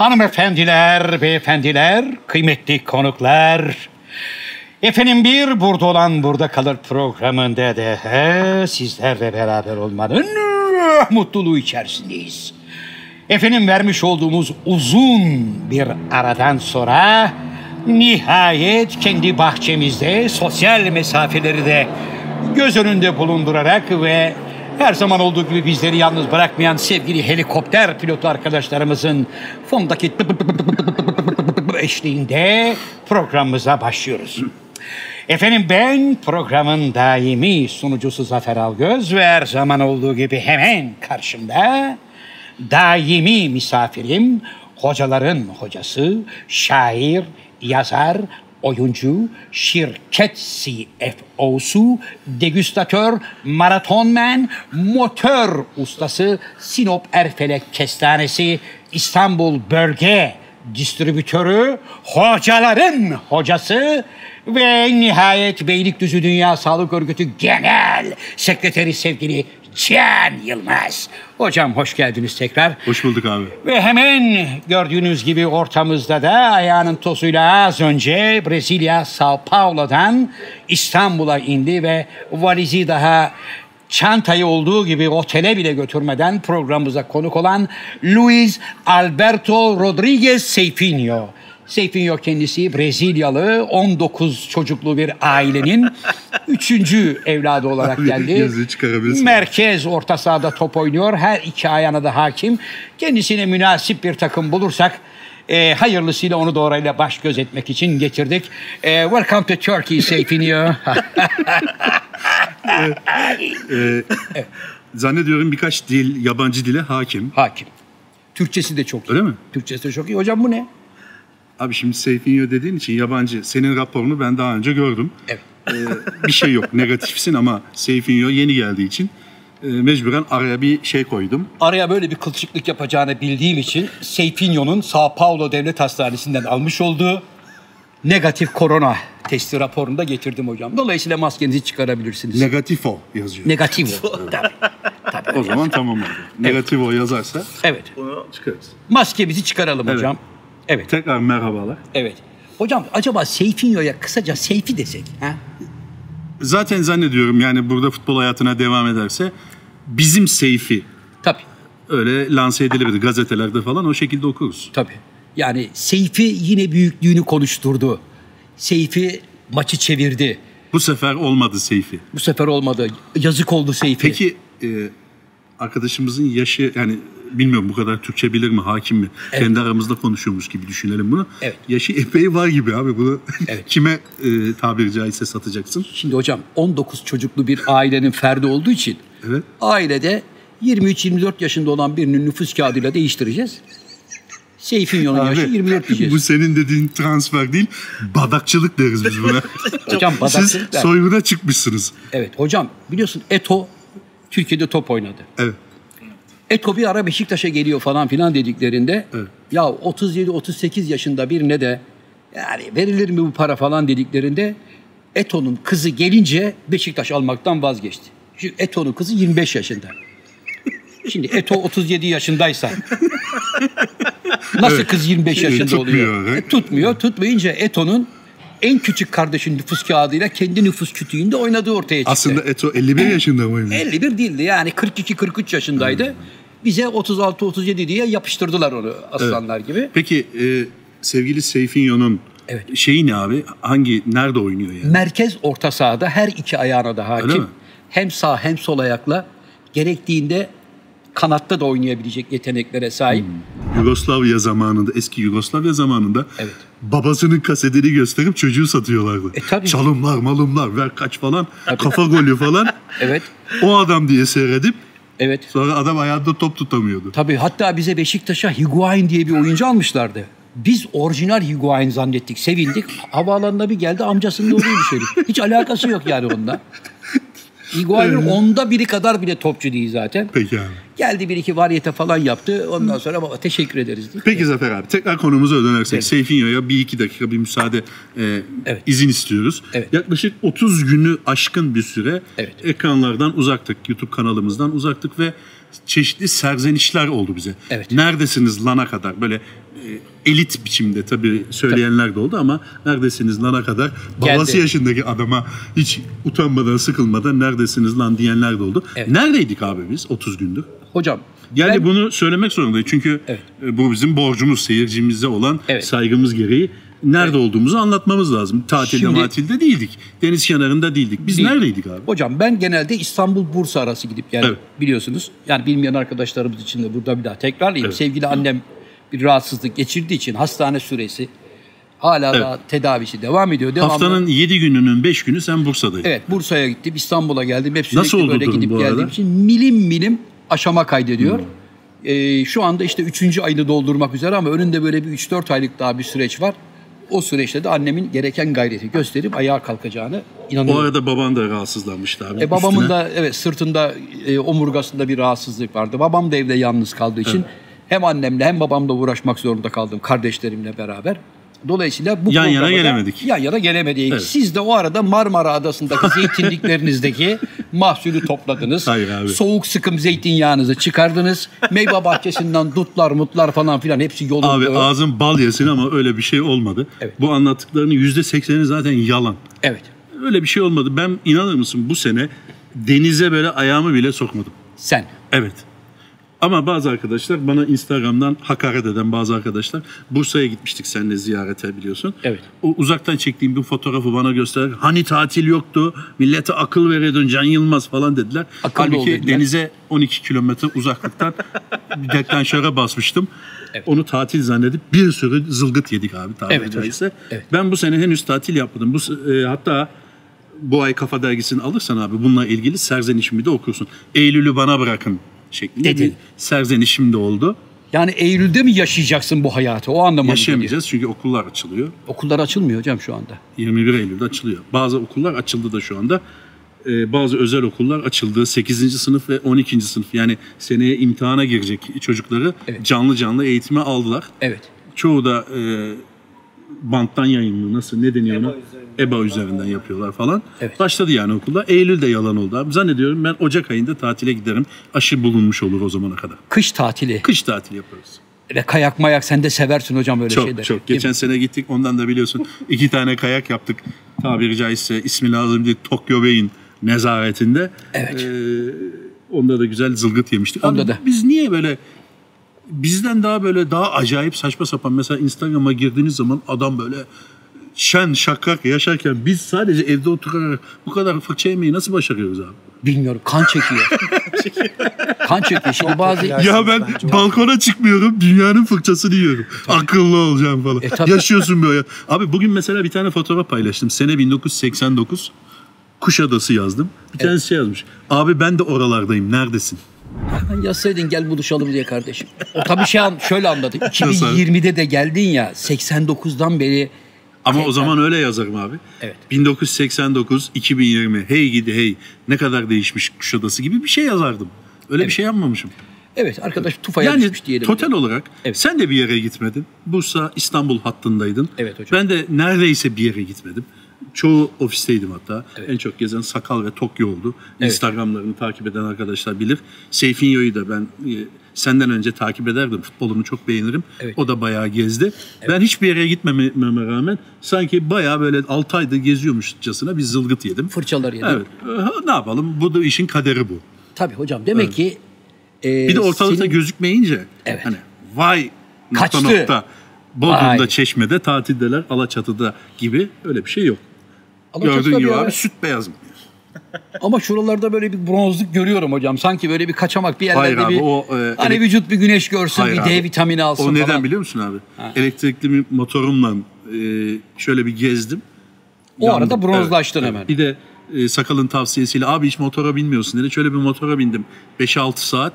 Hanımefendiler, beyefendiler, kıymetli konuklar. Efendim bir burada olan burada kalır programında da he, sizlerle beraber olmanın mutluluğu içerisindeyiz. Efendim vermiş olduğumuz uzun bir aradan sonra nihayet kendi bahçemizde sosyal mesafeleri de göz önünde bulundurarak ve her zaman olduğu gibi bizleri yalnız bırakmayan sevgili helikopter pilotu arkadaşlarımızın fondaki eşliğinde programımıza başlıyoruz. Efendim ben programın daimi sunucusu Zafer Algöz ve her zaman olduğu gibi hemen karşımda daimi misafirim, hocaların hocası, şair, yazar, oyuncu, şirket CFO'su, degüstatör, maratonmen, motor ustası, Sinop Erfelek Kestanesi, İstanbul Bölge distribütörü, hocaların hocası ve nihayet Beylikdüzü Dünya Sağlık Örgütü Genel Sekreteri sevgili Can Yılmaz. Hocam hoş geldiniz tekrar. Hoş bulduk abi. Ve hemen gördüğünüz gibi ortamızda da ayağının tozuyla az önce Brezilya Sao Paulo'dan İstanbul'a indi ve valizi daha çantayı olduğu gibi otele bile götürmeden programımıza konuk olan Luis Alberto Rodriguez Seifinho. Seyfinho kendisi Brezilyalı 19 çocuklu bir ailenin üçüncü evladı olarak geldi. Merkez orta sahada top oynuyor. Her iki ayağına da hakim. Kendisine münasip bir takım bulursak e, hayırlısıyla onu da orayla baş göz etmek için getirdik. E, welcome to Turkey Seyfinho. Ee, Zannediyorum birkaç dil, yabancı dile hakim. hakim. Türkçesi de çok iyi. Öyle mi? Türkçesi de çok iyi. Hocam bu ne? Abi şimdi Seyfinho dediğin için yabancı. Senin raporunu ben daha önce gördüm. Evet. Ee, bir şey yok, negatifsin ama Seyfinho yeni geldiği için e, mecburen araya bir şey koydum. Araya böyle bir kılçıklık yapacağını bildiğim için Seyfinho'nun Sao Paulo Devlet Hastanesi'nden almış olduğu negatif korona testi raporunu da getirdim hocam. Dolayısıyla maskenizi çıkarabilirsiniz. Negatifo yazıyor. Negatif. Tabii. Tabii. o zaman tamam abi. Negatifo yazarsa Evet. onu çıkarız. Maskemizi çıkaralım Evet. hocam. Evet. Tekrar merhabalar. Evet. Hocam acaba Seyfinho'ya kısaca Seyfi desek? Ha? Zaten zannediyorum yani burada futbol hayatına devam ederse bizim Seyfi Tabii. öyle lanse edilebilir gazetelerde falan o şekilde okuruz. Tabii. Yani Seyfi yine büyüklüğünü konuşturdu. Seyfi maçı çevirdi. Bu sefer olmadı Seyfi. Bu sefer olmadı. Yazık oldu Seyfi. Peki e, arkadaşımızın yaşı yani bilmiyorum bu kadar Türkçe bilir mi, hakim mi? Kendi aramızda konuşuyormuş gibi düşünelim bunu. Evet. Yaşı epey var gibi abi. Bunu Evet. kime e, tabiri caizse satacaksın? Şimdi hocam 19 çocuklu bir ailenin ferdi olduğu için Evet. ailede 23-24 yaşında olan birinin nüfus kağıdıyla değiştireceğiz. Seyfinho'nun yaşı 24 diyeceğiz. bu senin dediğin transfer değil, badakçılık deriz biz buna. Hocam Siz badakçılık der. soyguna çıkmışsınız. Evet hocam biliyorsun Eto Türkiye'de top oynadı. Evet. Eto bir ara Beşiktaş'a geliyor falan filan dediklerinde Evet. ya 37-38 yaşında birine de yani verilir mi bu para falan dediklerinde Eto'nun kızı gelince Beşiktaş almaktan vazgeçti. Şimdi Eto'nun kızı 25 yaşında. Şimdi Eto 37 yaşındaysa nasıl Evet. kız 25 yaşında Tutmuyor, oluyor? evet. E, tutmuyor. Tutmayınca Eto'nun en küçük kardeşin nüfus kağıdıyla kendi nüfus kütüğünde oynadığı ortaya çıktı. Aslında Eto 51 yaşında mıymış? 51 değildi yani 42-43 yaşındaydı. Bize 36-37 diye yapıştırdılar onu aslanlar gibi. Peki e, sevgili Seyfinho'nun Evet. şeyi ne abi? Hangi, nerede oynuyor yani? Merkez orta sahada her iki ayağına da hakim. Hem sağ hem sol ayakla gerektiğinde kanatta da oynayabilecek yeteneklere sahip. Yugoslavya zamanında, eski Yugoslavya zamanında Evet. babasının kasetini gösterip çocuğu satıyorlardı. E, tabii. Çalımlar, malımlar, ver kaç falan, kafa golü falan. Evet. O adam diye seyredip Evet. sonra adam ayağında top tutamıyordu. Tabii hatta bize Beşiktaş'a Higuain diye bir oyuncu almışlardı. Biz orijinal Higuain zannettik, sevindik. Havaalanına bir geldi amcasının oğluymuş herif. Hiç alakası yok yani onunla. Higuain'in onda biri kadar bile topçu değil zaten. Peki abi. Geldi bir iki variyete falan yaptı. Ondan sonra baba teşekkür ederiz. diye. Peki Zafer abi tekrar konumuza dönersek Seyfinyo'ya bir iki dakika bir müsaade e, Evet. izin istiyoruz. Evet. Yaklaşık 30 günü aşkın bir süre Evet. ekranlardan uzaktık. YouTube kanalımızdan uzaktık ve çeşitli serzenişler oldu bize. Evet. Neredesiniz lana kadar böyle e, elit biçimde tabii söyleyenler de oldu ama neredesiniz lana kadar babası Geldi. yaşındaki adama hiç utanmadan sıkılmadan neredesiniz lan diyenler de oldu. Evet. Neredeydik abi biz 30 gündür? Hocam Yani ben- bunu söylemek zorundayız. Çünkü Evet. bu bizim borcumuz, seyircimize olan Evet. saygımız gereği nerede olduğumuzu anlatmamız lazım. Tatilde Şimdi- matilde değildik. Deniz kenarında değildik. Biz Değil. neredeydik abi? Hocam ben genelde İstanbul-Bursa arası gidip yani Evet. biliyorsunuz. Yani bilmeyen arkadaşlarımız için de burada bir daha tekrarlayayım. Evet. Sevgili annem bir rahatsızlık geçirdiği için hastane süresi hala Evet. da tedavisi devam ediyor. Devamlı. Haftanın 7 gününün 5 günü sen Bursa'daydın. Evet Bursa'ya gittim, İstanbul'a geldim. Hep sürekli Nasıl böyle gidip geldiğim arada? için milim milim aşama kaydediyor. Ee, şu anda işte 3. ayını doldurmak üzere ama önünde böyle bir 3-4 aylık daha bir süreç var. O süreçte de annemin gereken gayreti gösterip ayağa kalkacağını O inanıyorum. arada baban da rahatsızlanmıştı abi. E, babamın Üstüne. da evet sırtında e, omurgasında bir rahatsızlık vardı. Babam da evde yalnız kaldığı için hem annemle hem babamla uğraşmak zorunda kaldım kardeşlerimle beraber. Dolayısıyla bu Yan yana gelemedik. Yan yana gelemedik. Evet. Siz de o arada Marmara Adası'ndaki zeytinliklerinizdeki mahsulü topladınız. Hayır abi. Soğuk sıkım zeytinyağınızı çıkardınız. Meyve bahçesinden dutlar mutlar falan filan hepsi yolunda. Abi ağzın bal yesin ama öyle bir şey olmadı. Evet. Bu anlattıklarının %80'i zaten yalan. Evet. Öyle bir şey olmadı. Ben inanır mısın bu sene denize böyle ayağımı bile sokmadım. Sen. Evet. Ama bazı arkadaşlar bana Instagram'dan hakaret eden bazı arkadaşlar Bursa'ya gitmiştik seninle ziyarete biliyorsun. Evet. O uzaktan çektiğim bir fotoğrafı bana göster. Hani tatil yoktu. Millete akıl veriyordun Can Yılmaz falan dediler. Akıllı Halbuki dediler. denize 12 kilometre uzaklıktan bir deklanşöre basmıştım. Onu tatil zannedip bir sürü zılgıt yedik abi tabiri Evet hocam. caizse. Evet. Ben bu sene henüz tatil yapmadım. Bu e, hatta bu ay Kafa Dergisi'ni alırsan abi bununla ilgili serzenişimi de okursun. Eylül'ü bana bırakın şeklinde Dedi. bir serzenişim de oldu. Yani Eylül'de mi yaşayacaksın bu hayatı? O anlamda? Yaşayamayacağız çünkü okullar açılıyor. Okullar açılmıyor hocam şu anda. 21 Eylül'de açılıyor. Bazı okullar açıldı da şu anda. Ee, bazı özel okullar açıldı. 8. sınıf ve 12. sınıf yani seneye imtihana girecek çocukları Evet. canlı canlı eğitime aldılar. Evet. Çoğu da e, banttan yayınlı nasıl ne deniyor ona? EBA üzerinden yapıyorlar falan. Evet. Başladı yani okulda. Eylül'de yalan oldu abi. Zannediyorum ben Ocak ayında tatile giderim. Aşı bulunmuş olur o zamana kadar. Kış tatili. Kış tatili yaparız. Ve kayak mayak sen de seversin hocam öyle Çok şeyleri. çok. Değil Geçen mi? sene gittik ondan da biliyorsun iki tane kayak yaptık. Tabiri caizse ismi lazım değil Tokyo Bay'in nezaretinde. Evet. Ee, onda da güzel zılgıt yemiştik. Onda Abi da. Biz niye böyle bizden daha böyle daha acayip saçma sapan mesela Instagram'a girdiğiniz zaman adam böyle şen şakrak yaşarken biz sadece evde oturarak bu kadar fırça yemeyi nasıl başarıyoruz abi? Bilmiyorum kan çekiyor. kan çekiyor. Şimdi bazı Ya ben balkona çıkmıyorum dünyanın fırçasını yiyorum. Akıllı olacağım falan. E, tabii. Yaşıyorsun böyle. Abi bugün mesela bir tane fotoğraf paylaştım. Sene 1989. Kuşadası yazdım. Bir tanesi şey yazmış. Abi ben de oralardayım. Neredesin? Yazsaydın gel buluşalım diye kardeşim. O tabii şey an, şöyle anladım. Nasıl? 2020'de de geldin ya 89'dan beri Ama o zaman öyle yazarım abi. Evet. 1989, 2020. Hey gidi hey. Ne kadar değişmiş Kuşadası gibi bir şey yazardım. Öyle bir şey yapmamışım. evet arkadaş tufaya Yani düşmüş diyelim. total olarak Evet. sen de bir yere gitmedin. Bursa İstanbul hattındaydın. Evet hocam. Ben de neredeyse bir yere gitmedim. Çoğu ofisteydim hatta. En çok gezen Sakal ve Tokyo oldu. Evet. Instagramlarını takip eden arkadaşlar bilir. Seyfinyo'yu da ben e, senden önce takip ederdim. Futbolunu çok beğenirim. Evet. O da bayağı gezdi. Ben hiçbir yere gitmememe rağmen sanki bayağı böyle 6 ayda geziyormuşçasına bir zılgıt yedim. Fırçalar yedim. Evet. Ha, Ne yapalım? Bu da işin kaderi bu. Tabii hocam demek ki e, Bir de ortalıkta senin- gözükmeyince Evet. hani vay nokta Kaçtı. nokta Bodrum'da, Vay. Çeşme'de tatildeler, Alaçatı'da gibi öyle bir şey yok. Alaçatı'da Gördüğün gibi abi süt beyaz mı? Ama şuralarda böyle bir bronzluk görüyorum hocam. Sanki böyle bir kaçamak bir yerlerde Hayır abi, bir o, e, hani vücut bir güneş görsün, Hayır bir abi. D vitamini alsın O neden falan. biliyor musun abi? Elektrikli bir motorumla e, şöyle bir gezdim. O Yandım. arada bronzlaştın hemen. Bir de e, sakalın tavsiyesiyle abi hiç motora binmiyorsun dedi. Şöyle bir motora bindim. 5-6 saat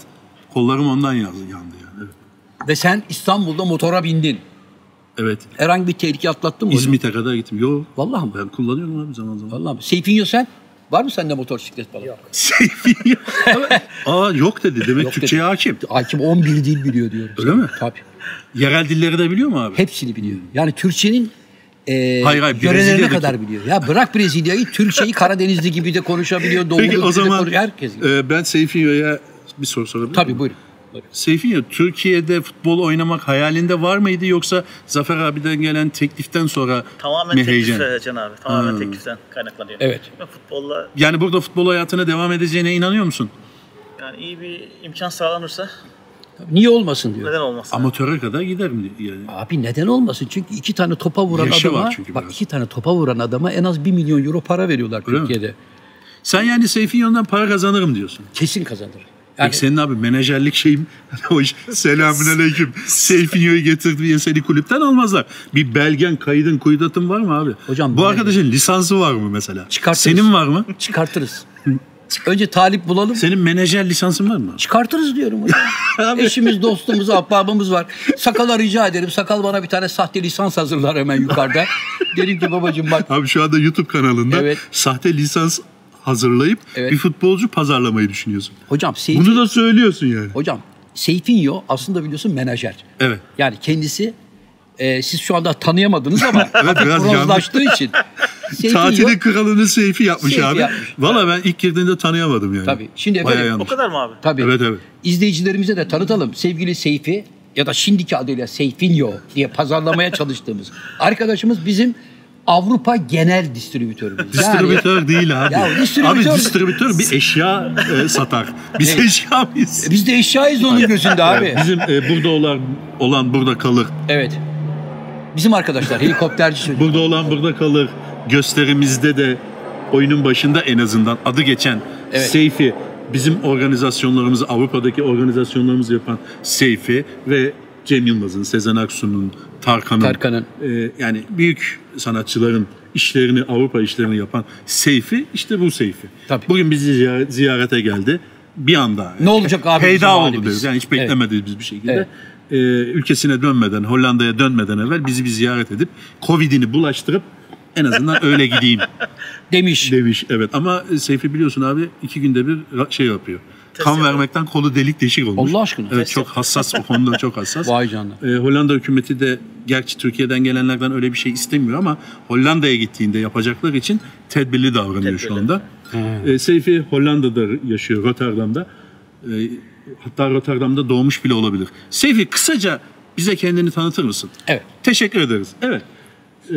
kollarım ondan yandı, yandı yani. Evet. Ve sen İstanbul'da motora bindin. Evet. Herhangi bir tehlike atlattın mı hocam? İzmit'e kadar gittim. Yok. Vallahi mı? Ben kullanıyorum abi zaman zaman. Vallahi mi? Seyfinyo sen? Var mı sende motosiklet falan? Yok. Seyfi. Aa yok dedi. Demek Yok Türkçe'ye dedi. hakim. Hakim 11 dil biliyor diyorum. Öyle sana. mi? Tabii. Yerel dilleri de biliyor mu abi? Hepsini biliyor. Yani Türkçenin e, Hayır, hayır, yörelerine kadar biliyor. Ya bırak Brezilya'yı Türkçeyi Karadenizli gibi de konuşabiliyor. Doğulu Peki gibi o de zaman konuşuyor. Herkes gibi. e, ben Seyfi'ye bir soru sorabilir miyim? Tabii buyurun. Buyurun. Seyfiye Türkiye'de futbol oynamak hayalinde var mıydı yoksa Zafer abiden gelen tekliften sonra Tamamen mi heyecan? Can abi. Tamamen Hmm. tekliften kaynaklanıyor. Evet. Ve futbolla Yani burada futbol hayatına devam edeceğine inanıyor musun? yani iyi bir imkan sağlanırsa Niye olmasın diyor. neden olmasın? Amatöre kadar gider mi yani? Abi neden olmasın? Çünkü iki tane topa vuran Yaşı var adama, çünkü bak biraz. iki tane topa vuran adama en az bir milyon euro para veriyorlar Öyle mi? Türkiye'de. Sen yani Seyfiye'den para kazanırım diyorsun. Kesin kazanır. Yani Peki senin abi menajerlik şeyim o iş selamün aleyküm Seyfiye'yi getirdi diye seni kulüpten almazlar. Bir belgen, kaydın, kuyudatın var mı abi? Hocam, Bu arkadaşın lisansı var mı mesela? Çıkartırız. Senin var mı? çıkartırız. Önce talip bulalım. Senin menajer lisansın var mı? Çıkartırız diyorum hocam. Eşimiz, dostumuz, ahbabımız var. Sakala rica ederim. Sakal bana bir tane sahte lisans hazırlar hemen yukarıda. Derim ki babacığım bak Abi şu anda YouTube kanalında Evet. sahte lisans hazırlayıp Evet. bir futbolcu pazarlamayı düşünüyorsun. hocam Seyfi, Bunu da söylüyorsun yani. hocam Seyfinho aslında biliyorsun menajer. Evet. Yani kendisi e, siz şu anda tanıyamadınız ama hafif biraz bronzlaştığı için. Seyfinho, Tatilin kralını Seyfi yapmış Seyfi abi. yapmış. Valla ben ilk girdiğinde tanıyamadım yani. Tabii. Şimdi Bayağı efendim- yanlış. O kadar mı abi? Tabii. Evet, evet. İzleyicilerimize de tanıtalım. Sevgili Seyfi ya da şimdiki adıyla Seyfinho diye pazarlamaya çalıştığımız arkadaşımız bizim Avrupa genel distribütörümüz. Distribütör değil abi. Ya distribütör- Abi distribütör bir eşya e, satar. Biz Evet. eşya mıyız? Yani, biz de eşyayız onun gözünde abi. Bizim e, burada olan olan burada kalır. Evet. Bizim arkadaşlar helikopterci çocuk. Burada olan burada kalır. Gösterimizde de oyunun başında en azından adı geçen Evet. Seyfi bizim organizasyonlarımızı Avrupa'daki organizasyonlarımızı yapan Seyfi ve Cem Yılmaz'ın, Sezen Aksu'nun, Tarkan'ın, Tarkan'ın. e, yani büyük sanatçıların işlerini, Avrupa işlerini yapan Seyfi işte bu Seyfi. Tabii. Bugün bizi ziyaret- ziyarete geldi. Bir anda. Ne olacak abi Peyda oldu diyoruz. Yani hiç Evet. beklemediğimiz biz bir şekilde. Evet. e, ülkesine dönmeden, Hollanda'ya dönmeden evvel bizi bir ziyaret edip Covid'ini bulaştırıp en azından öyle gideyim Demiş. demiş. Evet ama Seyfi biliyorsun abi iki günde bir şey yapıyor. Kan vermekten kolu delik deşik olmuş. Allah aşkına. Evet Test çok hassas o konuda çok hassas. Vay canına. Ee, Hollanda hükümeti de gerçi Türkiye'den gelenlerden öyle bir şey istemiyor ama Hollanda'ya gittiğinde yapacaklar için tedbirli davranıyor şu Tedbirli. anda. Ee, Seyfi Hollanda'da yaşıyor, Rotterdam'da. Ee, hatta Rotterdam'da doğmuş bile olabilir. Seyfi kısaca bize kendini tanıtır mısın? Evet. Teşekkür ederiz. Evet. Ee,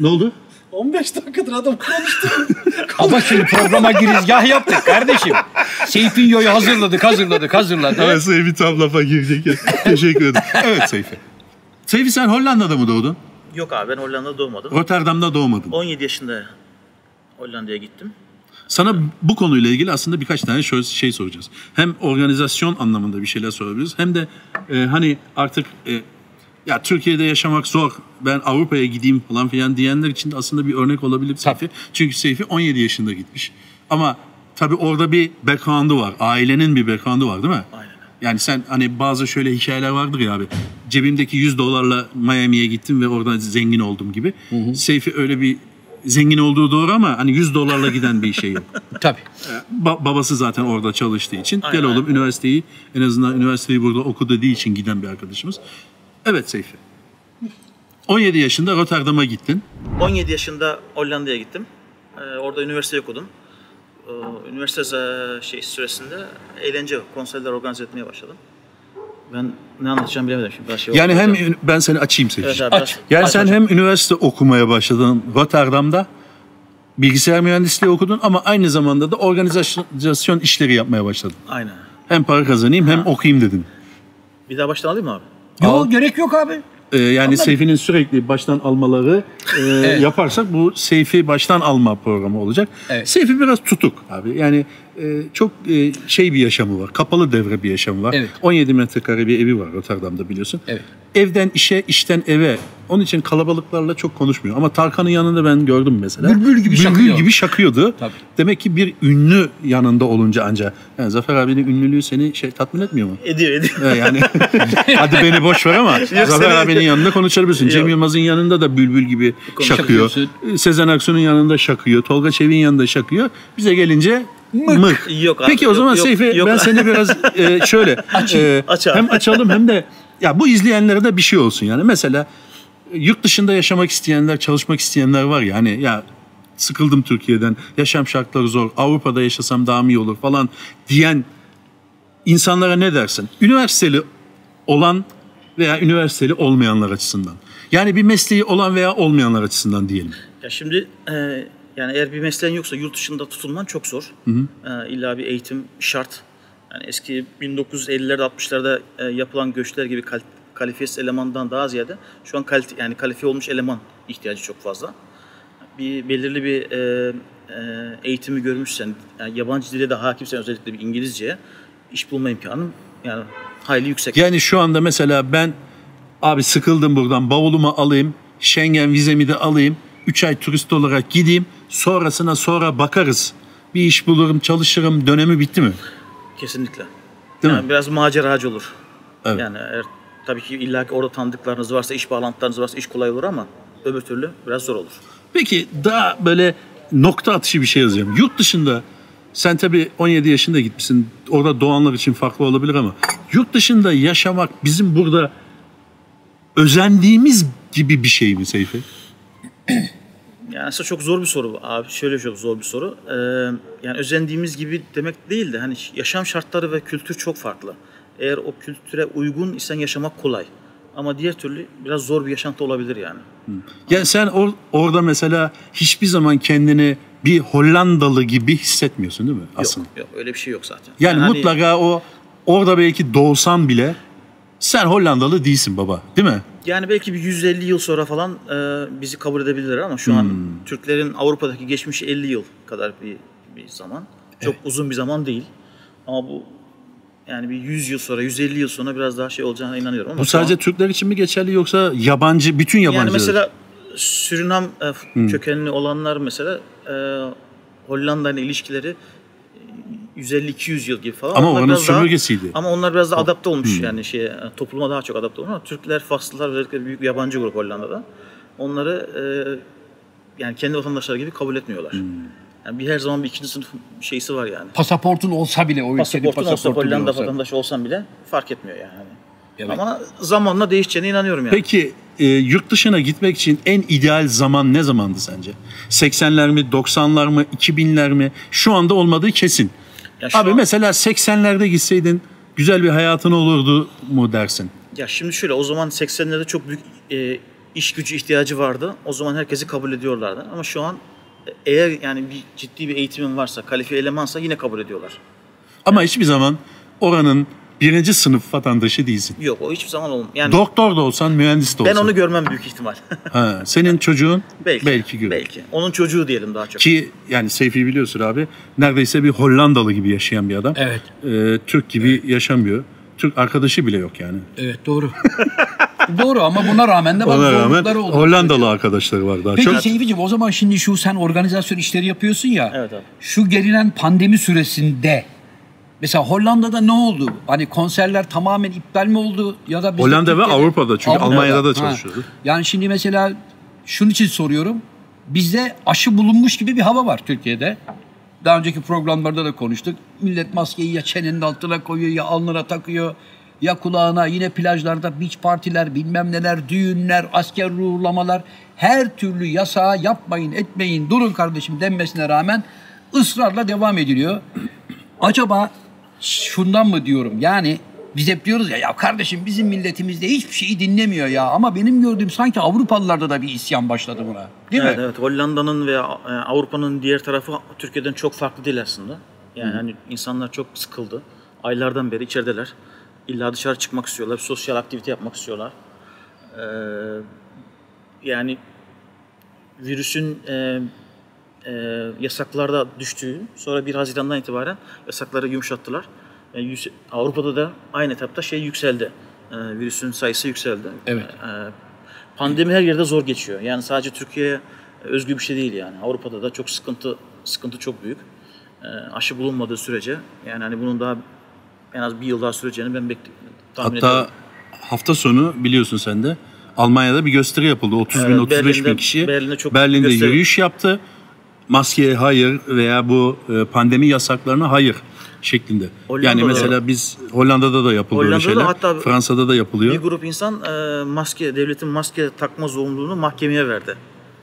ne oldu? 15 dakikadır adam konuştu. Ama şimdi programa girizgah yaptık kardeşim. Seyfinho'yu hazırladık, hazırladık, hazırladık. Evet Seyfi tam lafa girecek. Teşekkür ederim. Evet Seyfi. Seyfi sen Hollanda'da mı doğdun? Yok abi ben Hollanda'da doğmadım. Rotterdam'da doğmadın. 17 yaşında Hollanda'ya gittim. Sana bu konuyla ilgili aslında birkaç tane şöyle şey soracağız. Hem organizasyon anlamında bir şeyler sorabiliriz. Hem de e, hani artık e, ya Türkiye'de yaşamak zor. Ben Avrupa'ya gideyim falan filan diyenler için de aslında bir örnek olabilir Seyfi. Çünkü Seyfi 17 yaşında gitmiş. Ama tabii orada bir background'u var. Ailenin bir background'u var değil mi? Aynen. Yani sen hani bazı şöyle hikayeler vardır ya abi. Cebimdeki 100 dolarla Miami'ye gittim ve oradan zengin oldum gibi. Seyfi öyle bir zengin olduğu doğru ama hani 100 dolarla giden bir şey yok. Tabii. Ba- babası zaten orada çalıştığı için Aynen, gel oğlum üniversiteyi en azından üniversiteyi burada oku dediği için giden bir arkadaşımız. Evet Seyfi. 17 yaşında Rotterdam'a gittin. 17 yaşında Hollanda'ya gittim. Ee, orada üniversite okudum. Ee, üniversite şey süresinde eğlence konserler organize etmeye başladım. Ben ne anlatacağımı bilemedim şimdi. Biraz şey Yani hem ün- ben seni açayım Seyfi. Evet abi, Aç. biraz- Yani aç sen hocam. hem üniversite okumaya başladın Rotterdam'da. Bilgisayar mühendisliği okudun ama aynı zamanda da organizasyon işleri yapmaya başladın. Aynen. Hem para kazanayım hem okuyayım dedin. Bir daha baştan alayım mı abi? Yok gerek yok abi. Ee, yani Seyfi'nin sürekli baştan almaları e, yaparsak bu Seyfi baştan alma programı olacak. Evet. Seyfi biraz tutuk abi. Yani e, çok e, şey bir yaşamı var. Kapalı devre bir yaşamı var. Evet. 17 metrekare bir evi var Rotterdam'da biliyorsun. Evet. Evden işe, işten eve Onun için kalabalıklarla çok konuşmuyor. Ama Tarkan'ın yanında ben gördüm mesela. Bülbül gibi şakıyor. gibi şakıyordu. Tabii. Demek ki bir ünlü yanında olunca ancak. Yani Zafer abinin ünlülüğü seni şey tatmin etmiyor mu? Ediyor ediyor. Ee, yani hadi beni boş ver ama Zafer seni- abinin yanında konuşabilirsin. Cem Yok. Yılmaz'ın yanında da bülbül gibi şakıyor. Sezen Aksu'nun yanında şakıyor. Tolga Çevik'in yanında şakıyor. Bize gelince mık. Yok abi, Peki o yok, zaman yok, Seyfi yok. ben seni biraz e, şöyle e, Aç hem açalım hem de ya bu izleyenlere de bir şey olsun yani. Mesela yurt dışında yaşamak isteyenler, çalışmak isteyenler var ya hani ya sıkıldım Türkiye'den, yaşam şartları zor, Avrupa'da yaşasam daha mı iyi olur falan diyen insanlara ne dersin? Üniversiteli olan veya üniversiteli olmayanlar açısından. Yani bir mesleği olan veya olmayanlar açısından diyelim. Ya şimdi e, yani eğer bir mesleğin yoksa yurt dışında tutulman çok zor. E, illa bir eğitim şart. Yani eski 1950'lerde 60'larda e, yapılan göçler gibi kal, kalifiyesiz elemandan daha ziyade şu an kalite, yani kalifiye olmuş eleman ihtiyacı çok fazla. Bir belirli bir e, e, eğitimi görmüşsen, yani yabancı dile de hakimsen özellikle bir İngilizceye iş bulma imkanın yani hayli yüksek. Yani şu anda mesela ben abi sıkıldım buradan bavulumu alayım, Schengen vizemi de alayım, 3 ay turist olarak gideyim, sonrasına sonra bakarız. Bir iş bulurum, çalışırım, dönemi bitti mi? Kesinlikle. Değil yani mi? biraz maceracı olur. Evet. Yani eğer, tabii ki illa ki orada tanıdıklarınız varsa, iş bağlantılarınız varsa iş kolay olur ama öbür türlü biraz zor olur. Peki daha böyle nokta atışı bir şey yazacağım. Yurt dışında sen tabii 17 yaşında gitmişsin. Orada doğanlar için farklı olabilir ama yurt dışında yaşamak bizim burada özendiğimiz gibi bir şey mi Seyfi? Yani aslında çok zor bir soru abi. Şöyle çok zor bir soru. Ee, yani özendiğimiz gibi demek değil de hani yaşam şartları ve kültür çok farklı. Eğer o kültüre uygun isen yaşamak kolay. Ama diğer türlü biraz zor bir yaşantı olabilir yani. Yani sen or- orada mesela hiçbir zaman kendini bir Hollandalı gibi hissetmiyorsun değil mi aslında? Yok, yok öyle bir şey yok zaten. Yani, hani- mutlaka o orada belki doğsan bile sen Hollandalı değilsin baba değil mi? Yani belki bir 150 yıl sonra falan e, bizi kabul edebilirler ama şu an Hmm. Türklerin Avrupa'daki geçmişi 50 yıl kadar bir, bir zaman. Çok uzun bir zaman değil. Ama bu yani bir 100 yıl sonra, 150 yıl sonra biraz daha şey olacağına inanıyorum. Ama Bu şu an- sadece Türkler için mi geçerli yoksa yabancı bütün yabancılar? yani mesela Surinam e, kökenli olanlar mesela e, Hollanda ile ilişkileri 150-200 yıl gibi falan. Ama Onlar oranın daha- sömürgesiydi. ama onlar biraz da adapte olmuş yani şey topluma daha çok adapte olmuş ama Türkler, Faslılar özellikle büyük bir yabancı grup Hollanda'da. Onları e, yani kendi vatandaşları gibi kabul etmiyorlar. Yani bir her zaman bir ikinci sınıf şeysi var yani. Pasaportun olsa bile o ülkenin Pasaportun olsa Hollanda olsa. vatandaşı olsan bile fark etmiyor yani. Evet. Ama zamanla değişeceğine inanıyorum yani. Peki e, yurt dışına gitmek için en ideal zaman ne zamandı sence? 80'ler mi, 90'lar mı, 2000'ler mi? Şu anda olmadığı kesin. Ya Abi an- mesela 80'lerde gitseydin güzel bir hayatın olurdu mu dersin? Ya şimdi şöyle o zaman 80'lerde çok büyük e, iş gücü ihtiyacı vardı. O zaman herkesi kabul ediyorlardı. Ama şu an e, eğer yani bir ciddi bir eğitimin varsa, kalifiye elemansa yine kabul ediyorlar. Ama hiçbir zaman oranın birinci sınıf vatandaşı değilsin. Yok o hiçbir zaman olmaz. Yani Doktor da olsan, mühendis de ben olsan. onu görmem büyük ihtimal. Ha, senin çocuğun belki. belki görür. Belki. Onun çocuğu diyelim daha çok. Ki yani Seyfi biliyorsun abi neredeyse bir Hollandalı gibi yaşayan bir adam. Evet. Ee, Türk gibi yaşamıyor. Türk arkadaşı bile yok yani. Evet doğru. doğru ama buna rağmen de rağmen zorlukları oldu. Hollandalı arkadaşları var daha Peki çok. Seyfi'ciğim o zaman şimdi şu sen organizasyon işleri yapıyorsun ya. Evet abi. Şu gelinen pandemi süresinde mesela Hollanda'da ne oldu? Hani konserler tamamen iptal mi oldu ya da Hollanda ve Avrupa'da çünkü Almanya'da da Ha. çalışıyordu. Yani şimdi mesela şunun için soruyorum. Bizde aşı bulunmuş gibi bir hava var Türkiye'de. Daha önceki programlarda da konuştuk. Millet maskeyi ya çenenin altına koyuyor ya alnına takıyor ya kulağına yine plajlarda beach partiler bilmem neler düğünler asker uğurlamalar her türlü yasağı yapmayın etmeyin durun kardeşim denmesine rağmen ısrarla devam ediliyor. Acaba şundan mı diyorum yani biz hep diyoruz ya ya kardeşim bizim milletimizde hiçbir şeyi dinlemiyor ya ama benim gördüğüm sanki Avrupalılarda da bir isyan başladı buna. Değil evet, mi? evet. Hollanda'nın ve e, Avrupa'nın diğer tarafı Türkiye'den çok farklı değil aslında. Yani hani insanlar çok sıkıldı. Aylardan beri içerideler. İlla dışarı çıkmak istiyorlar, sosyal aktivite yapmak istiyorlar. Ee, yani virüsün e, e, yasaklarda düştüğü, sonra 1 Haziran'dan itibaren yasakları yumuşattılar. Yani yüz- Avrupa'da da aynı etapta şey yükseldi. E, virüsün sayısı yükseldi. Evet. E, pandemi her yerde zor geçiyor. Yani sadece Türkiye'ye özgü bir şey değil yani. Avrupa'da da çok sıkıntı sıkıntı çok büyük. Ee, aşı bulunmadığı sürece yani hani bunun daha en az bir yıl daha süreceğini ben bekliyorum. Hatta ediyorum. hafta sonu biliyorsun sen de Almanya'da bir gösteri yapıldı. 30 bin Evet, 35 bin Berlin'de- kişi Berlin'de çok Berlin'de gösteri- yürüyüş yaptı. Maskeye hayır veya bu e, pandemi yasaklarına hayır şeklinde. yani Hollanda'da- mesela biz Hollanda'da da yapıldı öyle Hollanda'da şeyler. hatta Fransa'da da yapılıyor. Bir grup insan e, maske, devletin maske takma zorunluluğunu mahkemeye verdi.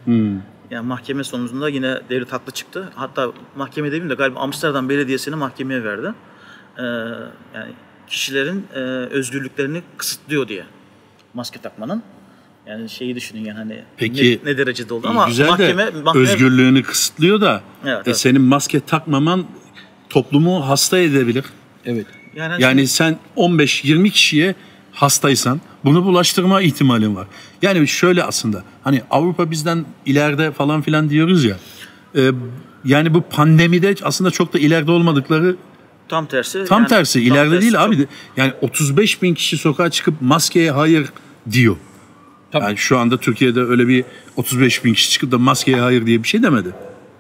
Hmm. Yani mahkeme sonucunda yine devlet haklı çıktı. Hatta mahkeme demeyeyim de galiba Amsterdam Belediyesi'ni mahkemeye verdi. E, yani kişilerin e, özgürlüklerini kısıtlıyor diye maske takmanın. Yani şeyi düşünün yani hani Peki, ne, ne derecede oldu ama Güzel mahkeme, de mahkeme özgürlüğünü kısıtlıyor da Evet, e, evet. senin maske takmaman toplumu hasta edebilir. Evet. yani, Yani sen 15-20 kişiye hastaysan bunu bulaştırma ihtimalin var. Yani şöyle aslında hani Avrupa bizden ileride falan filan diyoruz ya. e, yani bu pandemide aslında çok da ileride olmadıkları tam tersi. tam yani tersi tam ileride tersi değil çok- abi. Yani 35 bin kişi sokağa çıkıp maskeye hayır diyor. Tabii. Yani şu anda Türkiye'de öyle bir 35 bin kişi çıkıp da maskeye hayır diye bir şey demedi.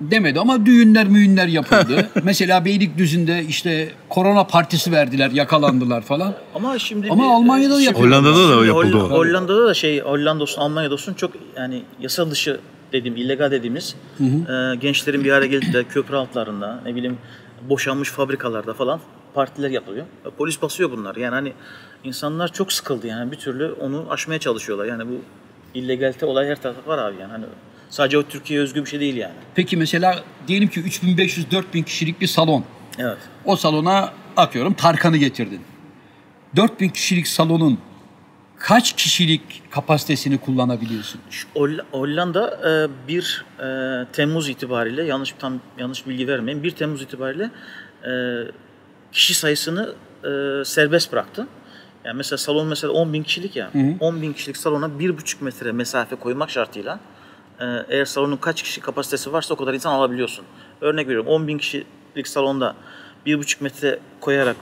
demedi ama düğünler müğünler yapıldı. Mesela Beylikdüzü'nde işte korona partisi verdiler, yakalandılar falan. Ama şimdi Ama bir- Almanya'da da yapılıyor. Hollanda'da da yapıldı Holl-. Hollanda'da da şey Hollanda olsun Almanya'da olsun çok yani yasa dışı dediğim illegal dediğimiz e, gençlerin bir araya gelip de köprü altlarında ne bileyim boşanmış fabrikalarda falan partiler yapılıyor. E, Polis basıyor bunlar. Yani hani insanlar çok sıkıldı yani bir türlü onu aşmaya çalışıyorlar. Yani bu illegalite olay her tarafta var abi yani hani sadece o Türkiye'ye özgü bir şey değil yani. Peki mesela diyelim ki 3500-4000 kişilik bir salon. Evet. O salona atıyorum Tarkan'ı getirdin. 4000 kişilik salonun kaç kişilik kapasitesini kullanabiliyorsun? Hollanda e, 1 e, Temmuz itibariyle yanlış tam yanlış bilgi vermeyin. 1 Temmuz itibariyle e, kişi sayısını e, serbest bıraktı. Yani mesela salon mesela 10 bin kişilik ya. 10 bin kişilik salona 1,5 metre mesafe koymak şartıyla e, eğer salonun kaç kişi kapasitesi varsa o kadar insan alabiliyorsun. Örnek veriyorum 10 bin kişilik salonda 1,5 metre koyarak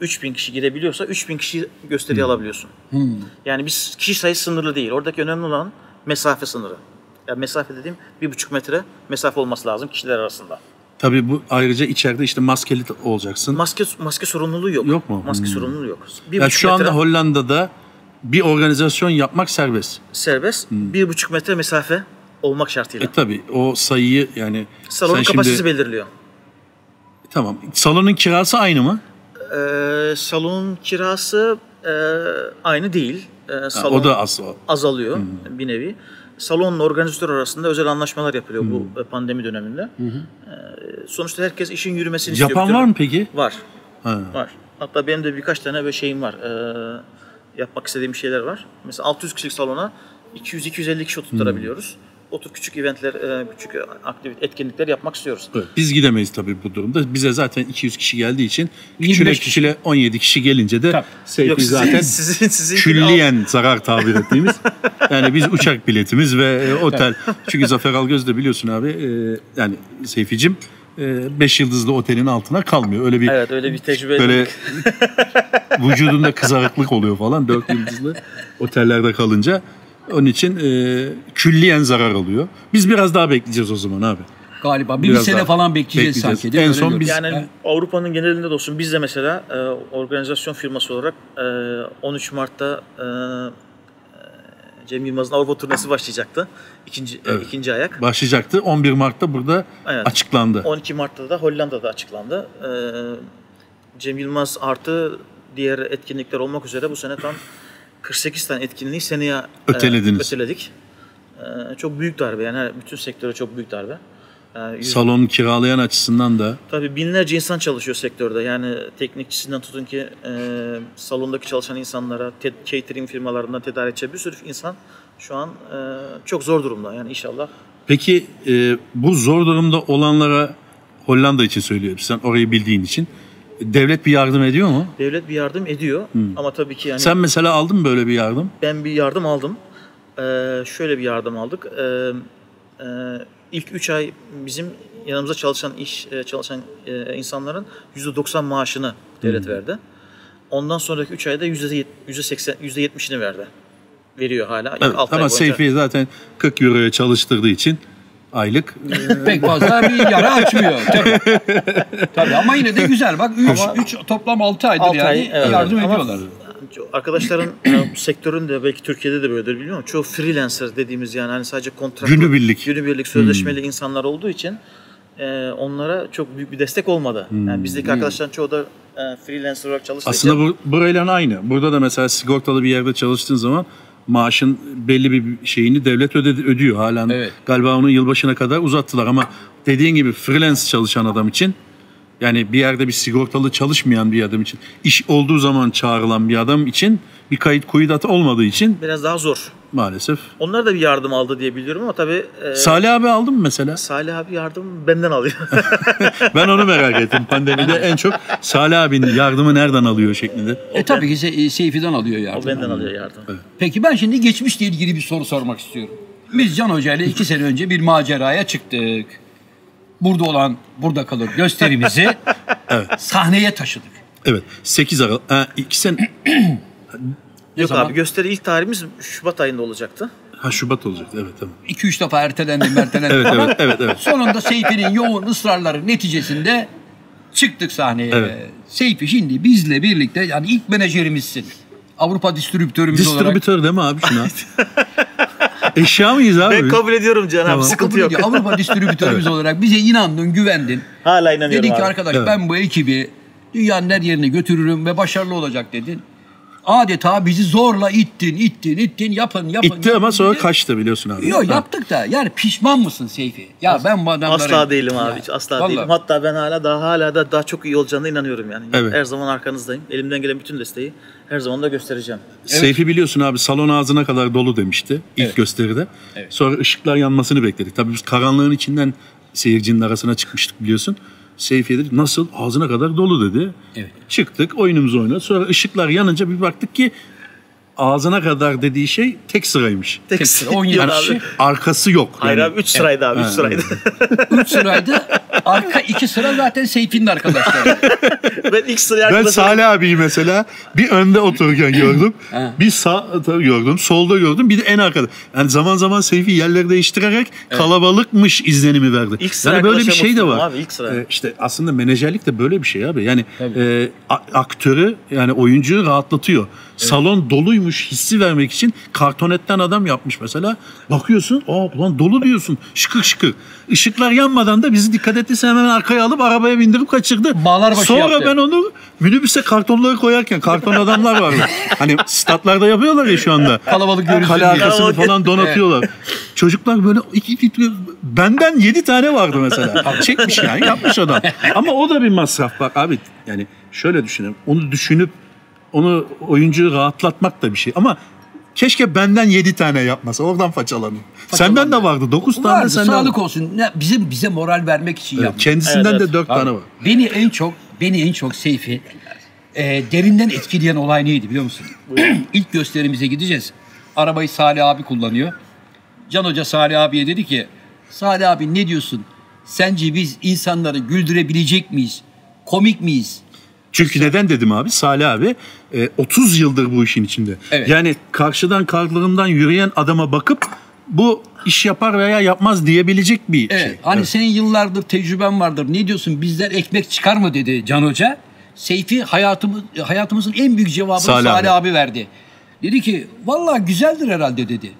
3000 kişi girebiliyorsa 3000 kişi gösteri alabiliyorsun. Yani biz kişi sayısı sınırlı değil. Oradaki önemli olan mesafe sınırı. Yani mesafe dediğim bir buçuk metre mesafe olması lazım kişiler arasında. Tabii bu ayrıca içeride işte maskeli olacaksın. Maske maske sorumluluğu yok. Yok mu? Maske Hmm. sorumluluğu yok. Bir Ya buçuk şu anda metre Hollanda'da bir organizasyon yapmak serbest. serbest. Bir buçuk metre mesafe olmak şartıyla. E tabii o sayıyı yani Salonun sen şimdi- kapasitesi belirliyor. Tamam. Salonun kirası aynı mı? Ee, salonun kirası e, aynı değil. Ha, salon o da asla. azalıyor bir nevi. Salonla organizatör arasında özel anlaşmalar yapılıyor bu e, pandemi döneminde. Ee, sonuçta herkes işin yürümesini istiyor. Yapan var mı peki? Var. Ha. Var. Hatta benim de birkaç tane böyle şeyim var. Ee, yapmak istediğim şeyler var. Mesela 600 kişilik salona 200-250 kişi oturtturabiliyoruz. O tür küçük eventler, e, küçük aktivite, etkinlikler yapmak istiyoruz. Evet, Biz gidemeyiz tabii bu durumda. Bize zaten 200 kişi geldiği için 25 küçük kişiyle 17 kişi gelince de Tabii. Seyfi zaten sizin, sizin külliyen zarar tabir ettiğimiz. yani biz uçak biletimiz ve e, otel. Çünkü Zafer Algöz de biliyorsun abi e, yani Seyficim 5 yıldızlı otelin altına kalmıyor. Öyle bir Evet öyle bir tecrübe böyle vücudunda kızarıklık oluyor falan 4 yıldızlı otellerde kalınca. Onun için e, külliyen zarar alıyor. Biz biraz daha bekleyeceğiz o zaman abi. Galiba bir, Biraz sene daha falan bekleyeceğiz, bekleyeceğiz. sanki. değil? En son biz- Yani Ha, Avrupa'nın genelinde de olsun biz de mesela e, organizasyon firması olarak e, 13 Mart'ta e, e, Cem Yılmaz'ın Avrupa turnesi başlayacaktı. İkinci, e, Evet. ikinci ayak. Başlayacaktı. 11 Mart'ta burada Evet. açıklandı. 12 Mart'ta da Hollanda'da açıklandı. E, Cem Yılmaz artı diğer etkinlikler olmak üzere bu sene tam 48 tane etkinliği seneye e, Ötelediniz. öteledik. E, çok büyük darbe yani bütün sektöre çok büyük darbe. E, yüz- Salon kiralayan açısından da Tabii binlerce insan çalışıyor sektörde. Yani teknikçisinden tutun ki e, salondaki çalışan insanlara, te- catering firmalarından tedarikçi bir sürü insan şu an e, çok zor durumda. Yani inşallah Peki e, bu zor durumda olanlara Hollanda için söylüyorum. Sen orayı bildiğin için. Devlet bir yardım ediyor mu? devlet bir yardım ediyor. Ama tabii ki yani Sen mesela aldın mı böyle bir yardım? ben bir yardım aldım. E, şöyle bir yardım aldık. E, e, ilk 3 ay bizim yanımıza çalışan iş e, çalışan e, insanların %90 maaşını devlet verdi. Ondan sonraki 3 ayda %80 %70'ini verdi. veriyor hala. Evet, ama. Seyfi'yi zaten 40 euroya çalıştırdığı için aylık Pek fazla bir yara açmıyor. Tabii. Tabii ama yine de güzel. Bak 3 toplam 6 aydır Altı yani ay, evet. yardım Ama ediyorlar. Arkadaşların e, sektörün de belki Türkiye'de de böyledir bilmiyorum. Çoğu freelancer dediğimiz yani hani sadece kontrat Günübirlik. günübirlik sözleşmeli insanlar olduğu için e, onlara çok büyük bir destek olmadı. Yani bizdeki arkadaşların çoğu da e, freelancer olarak çalıştığı Aslında bu, burayla aynı. Burada da mesela sigortalı bir yerde çalıştığın zaman maaşın belli bir şeyini devlet ödedi, ödüyor. Halen Evet. galiba onu yılbaşına kadar uzattılar ama dediğin gibi freelance çalışan adam için yani bir yerde bir sigortalı çalışmayan bir adam için iş olduğu zaman çağrılan bir adam için bir kayıt kuyudat olmadığı için biraz daha zor. maalesef. Onlar da bir yardım aldı diye biliyorum ama tabii e, Salih abi aldın mı mesela? Salih abi yardım benden alıyor. Ben onu merak ettim. Pandemide en çok Salih abinin yardımı nereden alıyor şeklinde. E tabii ki Se- Seyfi'den alıyor o yardım. benden alıyor yardım. Peki ben şimdi geçmişle ilgili bir soru sormak istiyorum. Biz Can Hoca ile iki sene önce bir maceraya çıktık. Burada olan Burada Kalır gösterimizi sahneye taşıdık. Evet. 8 Aralık. Ha, iki sene. Yok zaman? abi gösteri ilk tarihimiz Şubat ayında olacaktı. Ha Şubat olacak. Evet tamam. 2-3 defa ertelendi mertelendi Evet evet evet evet. sonunda Seyfi'nin yoğun ısrarları neticesinde çıktık sahneye. Evet. Seyfi şimdi bizle birlikte yani ilk menajerimizsin. Avrupa distribütörümüz olarak. Distribütör değil mi abi şuna? Eşya mıyız abi? Ben kabul ediyorum Can abi sıkıntı yok. Avrupa distribütörümüz olarak bize inandın, güvendin. Hala inanıyorum Dedin ki abi. arkadaş Evet. ben bu ekibi dünyanın her yerine götürürüm ve başarılı olacak dedin. Adeta bizi zorla ittin, ittin, ittin, yapın, yapın. İtti yapın ama sonra dedi. kaçtı biliyorsun abi. Yok yaptık da yani pişman mısın Seyfi? Ya ben bu adamları... Asla değilim abi. Ya, hiç asla vallahi. değilim. Hatta ben hala daha hala da daha çok iyi olacağına inanıyorum yani. Evet. Her zaman arkanızdayım. Elimden gelen bütün desteği her zaman da göstereceğim. Seyfi biliyorsun abi salon ağzına kadar dolu demişti ilk Evet. gösteride. Evet. Sonra ışıklar yanmasını bekledik. Tabii biz karanlığın içinden seyircinin arasına çıkmıştık biliyorsun. Seyfi dedi nasıl ağzına kadar dolu dedi. Evet. Çıktık oyunumuzu oynadık. Sonra ışıklar yanınca bir baktık ki ağzına kadar dediği şey tek sıraymış. Tek sıra, 17 Yani kişi. abi. Arkası yok. Hayır Yani abi 3 sıraydı abi 3 sıraydı. Üç sıraydı. Arka iki sıra zaten Seyfi'nin arkadaşları. ben ilk sıraya Ben. Salih abiyi mesela bir önde otururken gördüm. Bir sağda gördüm, solda gördüm. Bir de en arkada. Yani zaman zaman Seyfi yerleri değiştirerek kalabalıkmış izlenimi verdi. İlk sıra yani böyle bir şey de var. abi, ilk sıra. Ee, işte aslında menajerlik de böyle bir şey abi. Yani e, aktörü yani oyuncuyu rahatlatıyor. Salon doluymuş hissi vermek için kartonetten adam yapmış mesela. Bakıyorsun, aa ulan dolu diyorsun. Şıkır şıkır. Işıklar yanmadan da bizi dikkat ettiyse hemen arkaya alıp arabaya bindirip kaçırdı. Bağlarbaşı Sonra yaptı. ben onu minibüse kartonları koyarken karton adamlar vardı. hani statlarda yapıyorlar ya şu anda. Kalabalık görünsün Kale arkasını falan donatıyorlar. Çocuklar böyle iki, iki, iki- benden yedi tane vardı mesela. Çekmiş yani yapmış adam. Ama o da bir masraf bak abi. Yani şöyle düşünelim. Onu düşünüp onu oyuncuyu rahatlatmak da bir şey. Ama keşke benden yedi tane yapmasa. Oradan façalanıyor. Senden de vardı. Dokuz tane Vardı, de senden sağlık var. olsun. Ne, bize bize moral vermek için Evet, yapmış. kendisinden Evet, de evet. dört Abi, tane var. Beni en çok beni en çok Seyfi e, derinden etkileyen olay neydi biliyor musun? İlk gösterimize gideceğiz. Arabayı Salih abi kullanıyor. Can Hoca Salih abiye dedi ki Salih abi ne diyorsun? Sence biz insanları güldürebilecek miyiz? Komik miyiz? Çünkü neden dedim abi? Salih abi e, 30 yıldır bu işin içinde. Evet. Yani karşıdan karlarından yürüyen adama bakıp bu iş yapar veya yapmaz diyebilecek bir Evet. şey. Hani Evet. senin yıllardır tecrüben vardır. Ne diyorsun? Bizden ekmek çıkar mı dedi Can Hoca. Seyfi hayatımız hayatımızın en büyük cevabını Salih Salih, abi. abi. verdi. Dedi ki vallahi güzeldir herhalde dedi.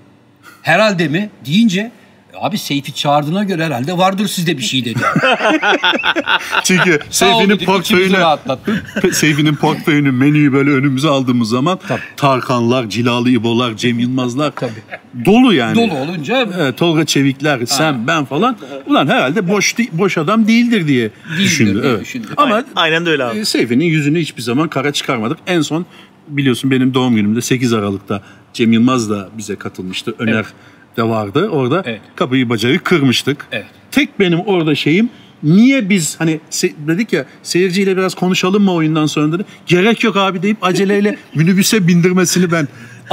Herhalde mi deyince abi Seyfi çağırdığına göre herhalde vardır sizde bir şey dedi. Çünkü Seyfi'nin rahatlattın. Seyfi'nin portföyünü menüyü böyle önümüze aldığımız zaman Tarkanlar, Cilalı İbolar, Cem Yılmazlar dolu yani. Dolu olunca Evet, Tolga Çevikler, sen, ben falan. Ulan herhalde boş boş adam değildir diye düşündü. diye Evet. düşündü. Ama Aynen de öyle abi. e, Seyfi'nin yüzünü hiçbir zaman kara çıkarmadık. En son biliyorsun benim doğum günümde 8 Aralık'ta Cem Yılmaz da bize katılmıştı. Öner de vardı. Orada Evet. kapıyı bacağı kırmıştık. Evet. Tek benim orada şeyim niye biz hani se- dedik ya seyirciyle biraz konuşalım mı oyundan sonra dedi. Gerek yok abi deyip aceleyle minibüse bindirmesini ben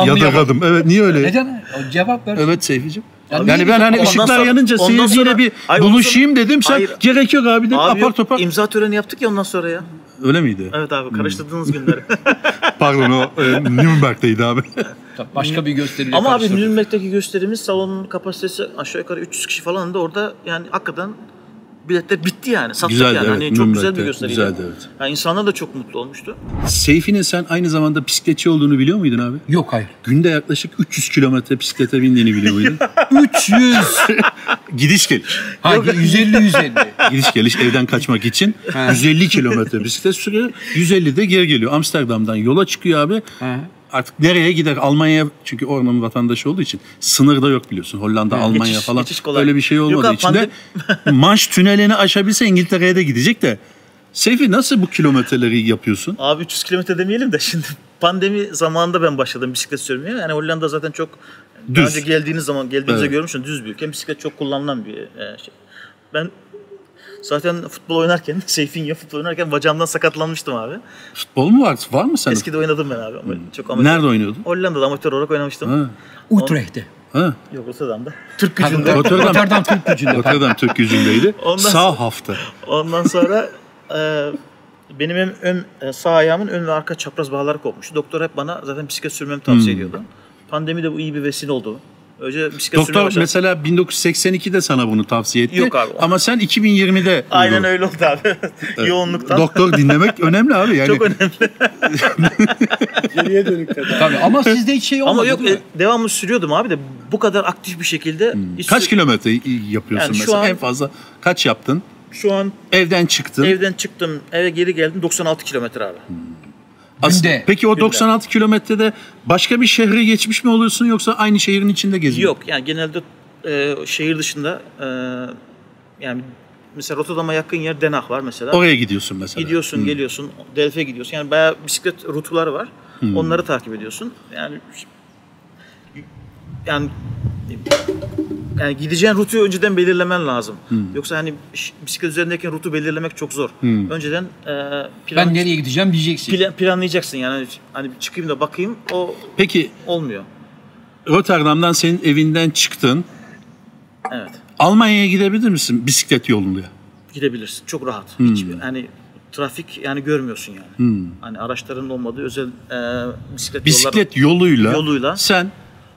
yadırgadım. Evet niye öyle? neden? O cevap ver. Evet Seyfi'cim. Ya Yani niye- ben hani ışıklar sonra- yanınca seyirciyle sonra- bir Hayır, buluşayım sonra- dedim. Sen Hayır. gerek yok abi dedim. Abi apar yok, topar. imza töreni yaptık ya ondan sonra ya. Öyle miydi? Evet abi karıştırdığınız günleri. Pardon o e, Nürnberg'deydi abi. Başka bir gösteriyle Ama abi karıştırdım. Nürnberg'deki gösterimiz salonun kapasitesi aşağı yukarı 300 kişi falan da orada yani hakikaten biletler bitti yani. Sattık Güzeldi, yani. evet. Hani çok güzel bir gösteriydi. Güzeldi, evet. Yani insanlar da çok mutlu olmuştu. Seyfi'nin sen aynı zamanda bisikletçi olduğunu biliyor muydun abi? Yok hayır. Günde yaklaşık 300 kilometre bisiklete bindiğini biliyor muydun? 300. Gidiş geliş. ha 150 150. Gidiş geliş evden kaçmak için 150 kilometre bisiklet sürüyor. 150 de geri geliyor. Amsterdam'dan yola çıkıyor abi. Artık nereye gider? Almanya'ya çünkü oranın vatandaşı olduğu için sınırda yok biliyorsun. Hollanda, Almanya Geçiş- falan geçiş kolay. öyle bir şey olmadığı için de Manş tünelini aşabilse İngiltere'ye de gidecek de Seyfi nasıl bu kilometreleri yapıyorsun? Abi 300 kilometre demeyelim de şimdi pandemi zamanında ben başladım bisiklet sürmeye. Yani Hollanda zaten çok Düz. daha önce geldiğiniz zaman geldiğinizde Evet. görmüşsün düz bir ülke. Bisiklet çok kullanılan bir e, şey. Ben zaten futbol oynarken, Seyfin'le futbol oynarken bacağımdan sakatlanmıştım abi. Futbol mu var? Var mı senin? Eskide oynadım ben abi. Ama çok amatör. Nerede oynuyordun? Hollanda'da amatör olarak oynamıştım. Ha. Utrecht'te. Ha. Yok Rotterdam'da. Türk gücünde. Rotterdam. Türk gücünde. Rotterdam Türk yüzündeydi. Ondan Sağ hafta. Ondan sonra e, benim hem ön, e, sağ ayağımın ön ve arka çapraz bağları kopmuştu. Doktor hep bana zaten bisiklet sürmemi Hmm. tavsiye ediyordu. Pandemi de bu iyi bir vesile oldu. Önce bisiklet Doktor başladım. mesela 1982'de sana bunu tavsiye etti. Yok abi. Ama sen 2020'de Aynen öyle oldu abi. Yoğunluktan. Doktor dinlemek önemli abi. Yani Çok önemli. Geriye dönük tedavi. Tabii ama sizde hiç şey olmadı Ama yok e, devamlı sürüyordum abi de bu kadar aktif bir şekilde. hiç kaç sür- kilometre yapıyorsun Yani şu mesela? an- En fazla kaç yaptın? Şu an Evden çıktın. evden çıktım eve geri geldim 96 kilometre abi. As- Günde. Peki o Günde. 96 kilometrede başka bir şehre geçmiş mi oluyorsun yoksa aynı şehrin içinde geziyor Yok yani genelde e, şehir dışında e, yani mesela Rotterdam'a yakın yer Den Haag var mesela. Oraya gidiyorsun mesela. Gidiyorsun, geliyorsun, Delft'e gidiyorsun. Yani bayağı bisiklet rutuları var. Onları takip ediyorsun. Yani yani yani gideceğin rutu önceden belirlemen lazım. Yoksa hani bisiklet üzerindeyken rutu belirlemek çok zor. Önceden e, plan, Ben nereye gideceğim diyeceksin. plan- planlayacaksın yani hani çıkayım da bakayım o Peki olmuyor. Rotterdam'dan senin evinden çıktın. Evet. Almanya'ya gidebilir misin bisiklet yoluyla? Gidebilirsin. Çok rahat. Hiçbir hani trafik yani görmüyorsun yani. Hani araçların olmadığı özel e, bisiklet. Bisiklet yoluyla, Yoluyla. sen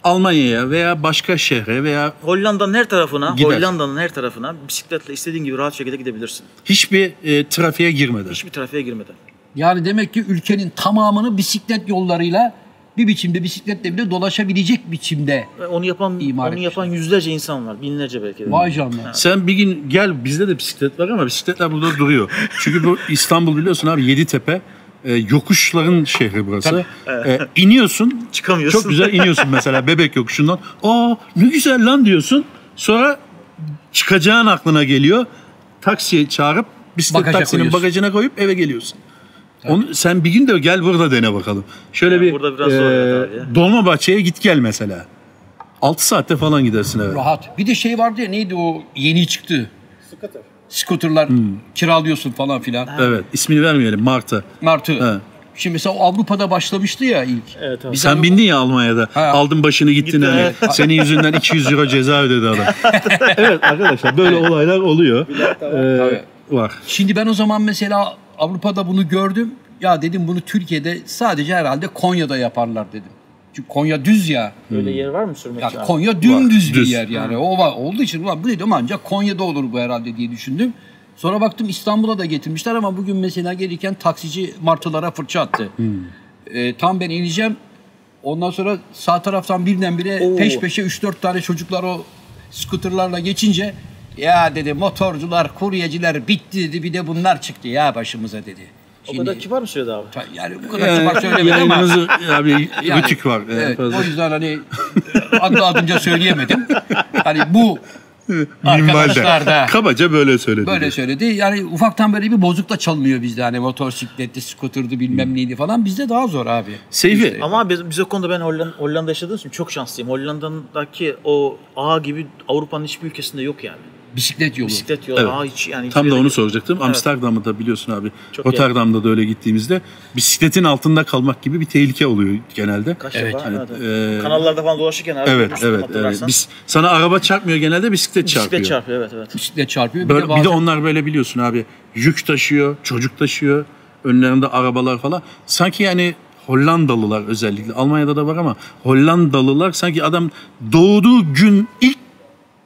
Almanya'ya veya başka şehre veya Hollanda'nın her tarafına, Gider. Hollanda'nın her tarafına bisikletle istediğin gibi rahat şekilde gidebilirsin. hiçbir e, trafiğe girmeden. Hiçbir trafiğe girmeden. Yani demek ki ülkenin tamamını bisiklet yollarıyla bir biçimde bisikletle bile dolaşabilecek biçimde. Ve onu yapan İmar onu yapan yüzlerce insan var, binlerce belki de. Vay canına. Sen bir gün gel bizde de bisiklet var ama bisikletler burada duruyor. Çünkü bu İstanbul biliyorsun abi Yeditepe e, yokuşların şehri burası. E, iniyorsun. Çıkamıyorsun. Çok güzel iniyorsun mesela bebek yokuşundan. Aa ne güzel lan diyorsun. Sonra çıkacağın aklına geliyor. Taksiye çağırıp bisiklet Bagaja taksinin koyuyorsun. bagajına koyup eve geliyorsun. Onu, sen bir gün de gel burada dene bakalım. Şöyle Yani bir burada biraz ya. Dolmabahçe'ye git gel mesela. 6 saatte falan gidersin eve. Rahat. Bir de şey vardı ya neydi o yeni çıktı. Scooter. Scooter'lar kiralıyorsun falan filan. Evet ismini vermeyelim Mart'a. Martı. He. Şimdi mesela o Avrupa'da başlamıştı ya ilk. Evet. Biz Sen bindin ya Almanya'da. Ha. Aldın başını gittin Gittim, hani. evet. Senin yüzünden 200 euro ceza ödedi adam. evet arkadaşlar böyle olaylar oluyor. Ee, var. Şimdi ben o zaman mesela Avrupa'da bunu gördüm. Ya dedim bunu Türkiye'de sadece herhalde Konya'da yaparlar dedim. Çünkü Konya düz ya. Böyle yer var mı sürmek Ya için? Konya dümdüz bir düz. yer yani. O var, olduğu için ulan bu dedim ancak Konya'da olur bu herhalde diye düşündüm. Sonra baktım İstanbul'a da getirmişler ama bugün mesela gelirken taksici martılara fırça attı. Ee, tam ben ineceğim. Ondan sonra sağ taraftan birdenbire Oo. peş peşe 3-4 tane çocuklar o skuterlarla geçince ya dedi motorcular, kuryeciler bitti dedi bir de bunlar çıktı ya başımıza dedi. O kadar kibar mı söyledi abi? yani bu kadar kibar söylemedim ama Yayınınızı abi yani, rütük var. Ee, Evet, fazla. o yüzden hani adı adınca söyleyemedim. Hani bu arkadaşlar da Kabaca böyle söyledi. böyle söyledi. Yani ufaktan böyle bir bozukla çalınıyor bizde hani motosikletti, skuterdi bilmem neydi falan. Bizde daha zor abi. Seyfi. Ama biz, biz o konuda ben Hollanda, Hollanda yaşadığım için çok şanslıyım. Hollanda'daki o ağ gibi Avrupa'nın hiçbir ülkesinde yok yani. Bisiklet yolu. Bisiklet yolu Evet. ağı hiç yani. Tam da onu yok. soracaktım. Evet. Amsterdam'da da biliyorsun abi. Çok Rotterdam'da da öyle gittiğimizde bisikletin altında kalmak gibi bir tehlike oluyor genelde. Kaç Evet, defa? hani, evet, e, Kanallarda falan dolaşırken abi. Evet, evet, evet. Biz, sana araba çarpmıyor genelde bisiklet çarpıyor. Bisiklet çarpıyor evet evet. Bisiklet çarpıyor. Bir Böyle, de bir bazen de onlar böyle biliyorsun abi. Yük taşıyor, çocuk taşıyor. önlerinde arabalar falan. Sanki yani Hollandalılar özellikle Almanya'da da var ama Hollandalılar sanki adam doğduğu gün ilk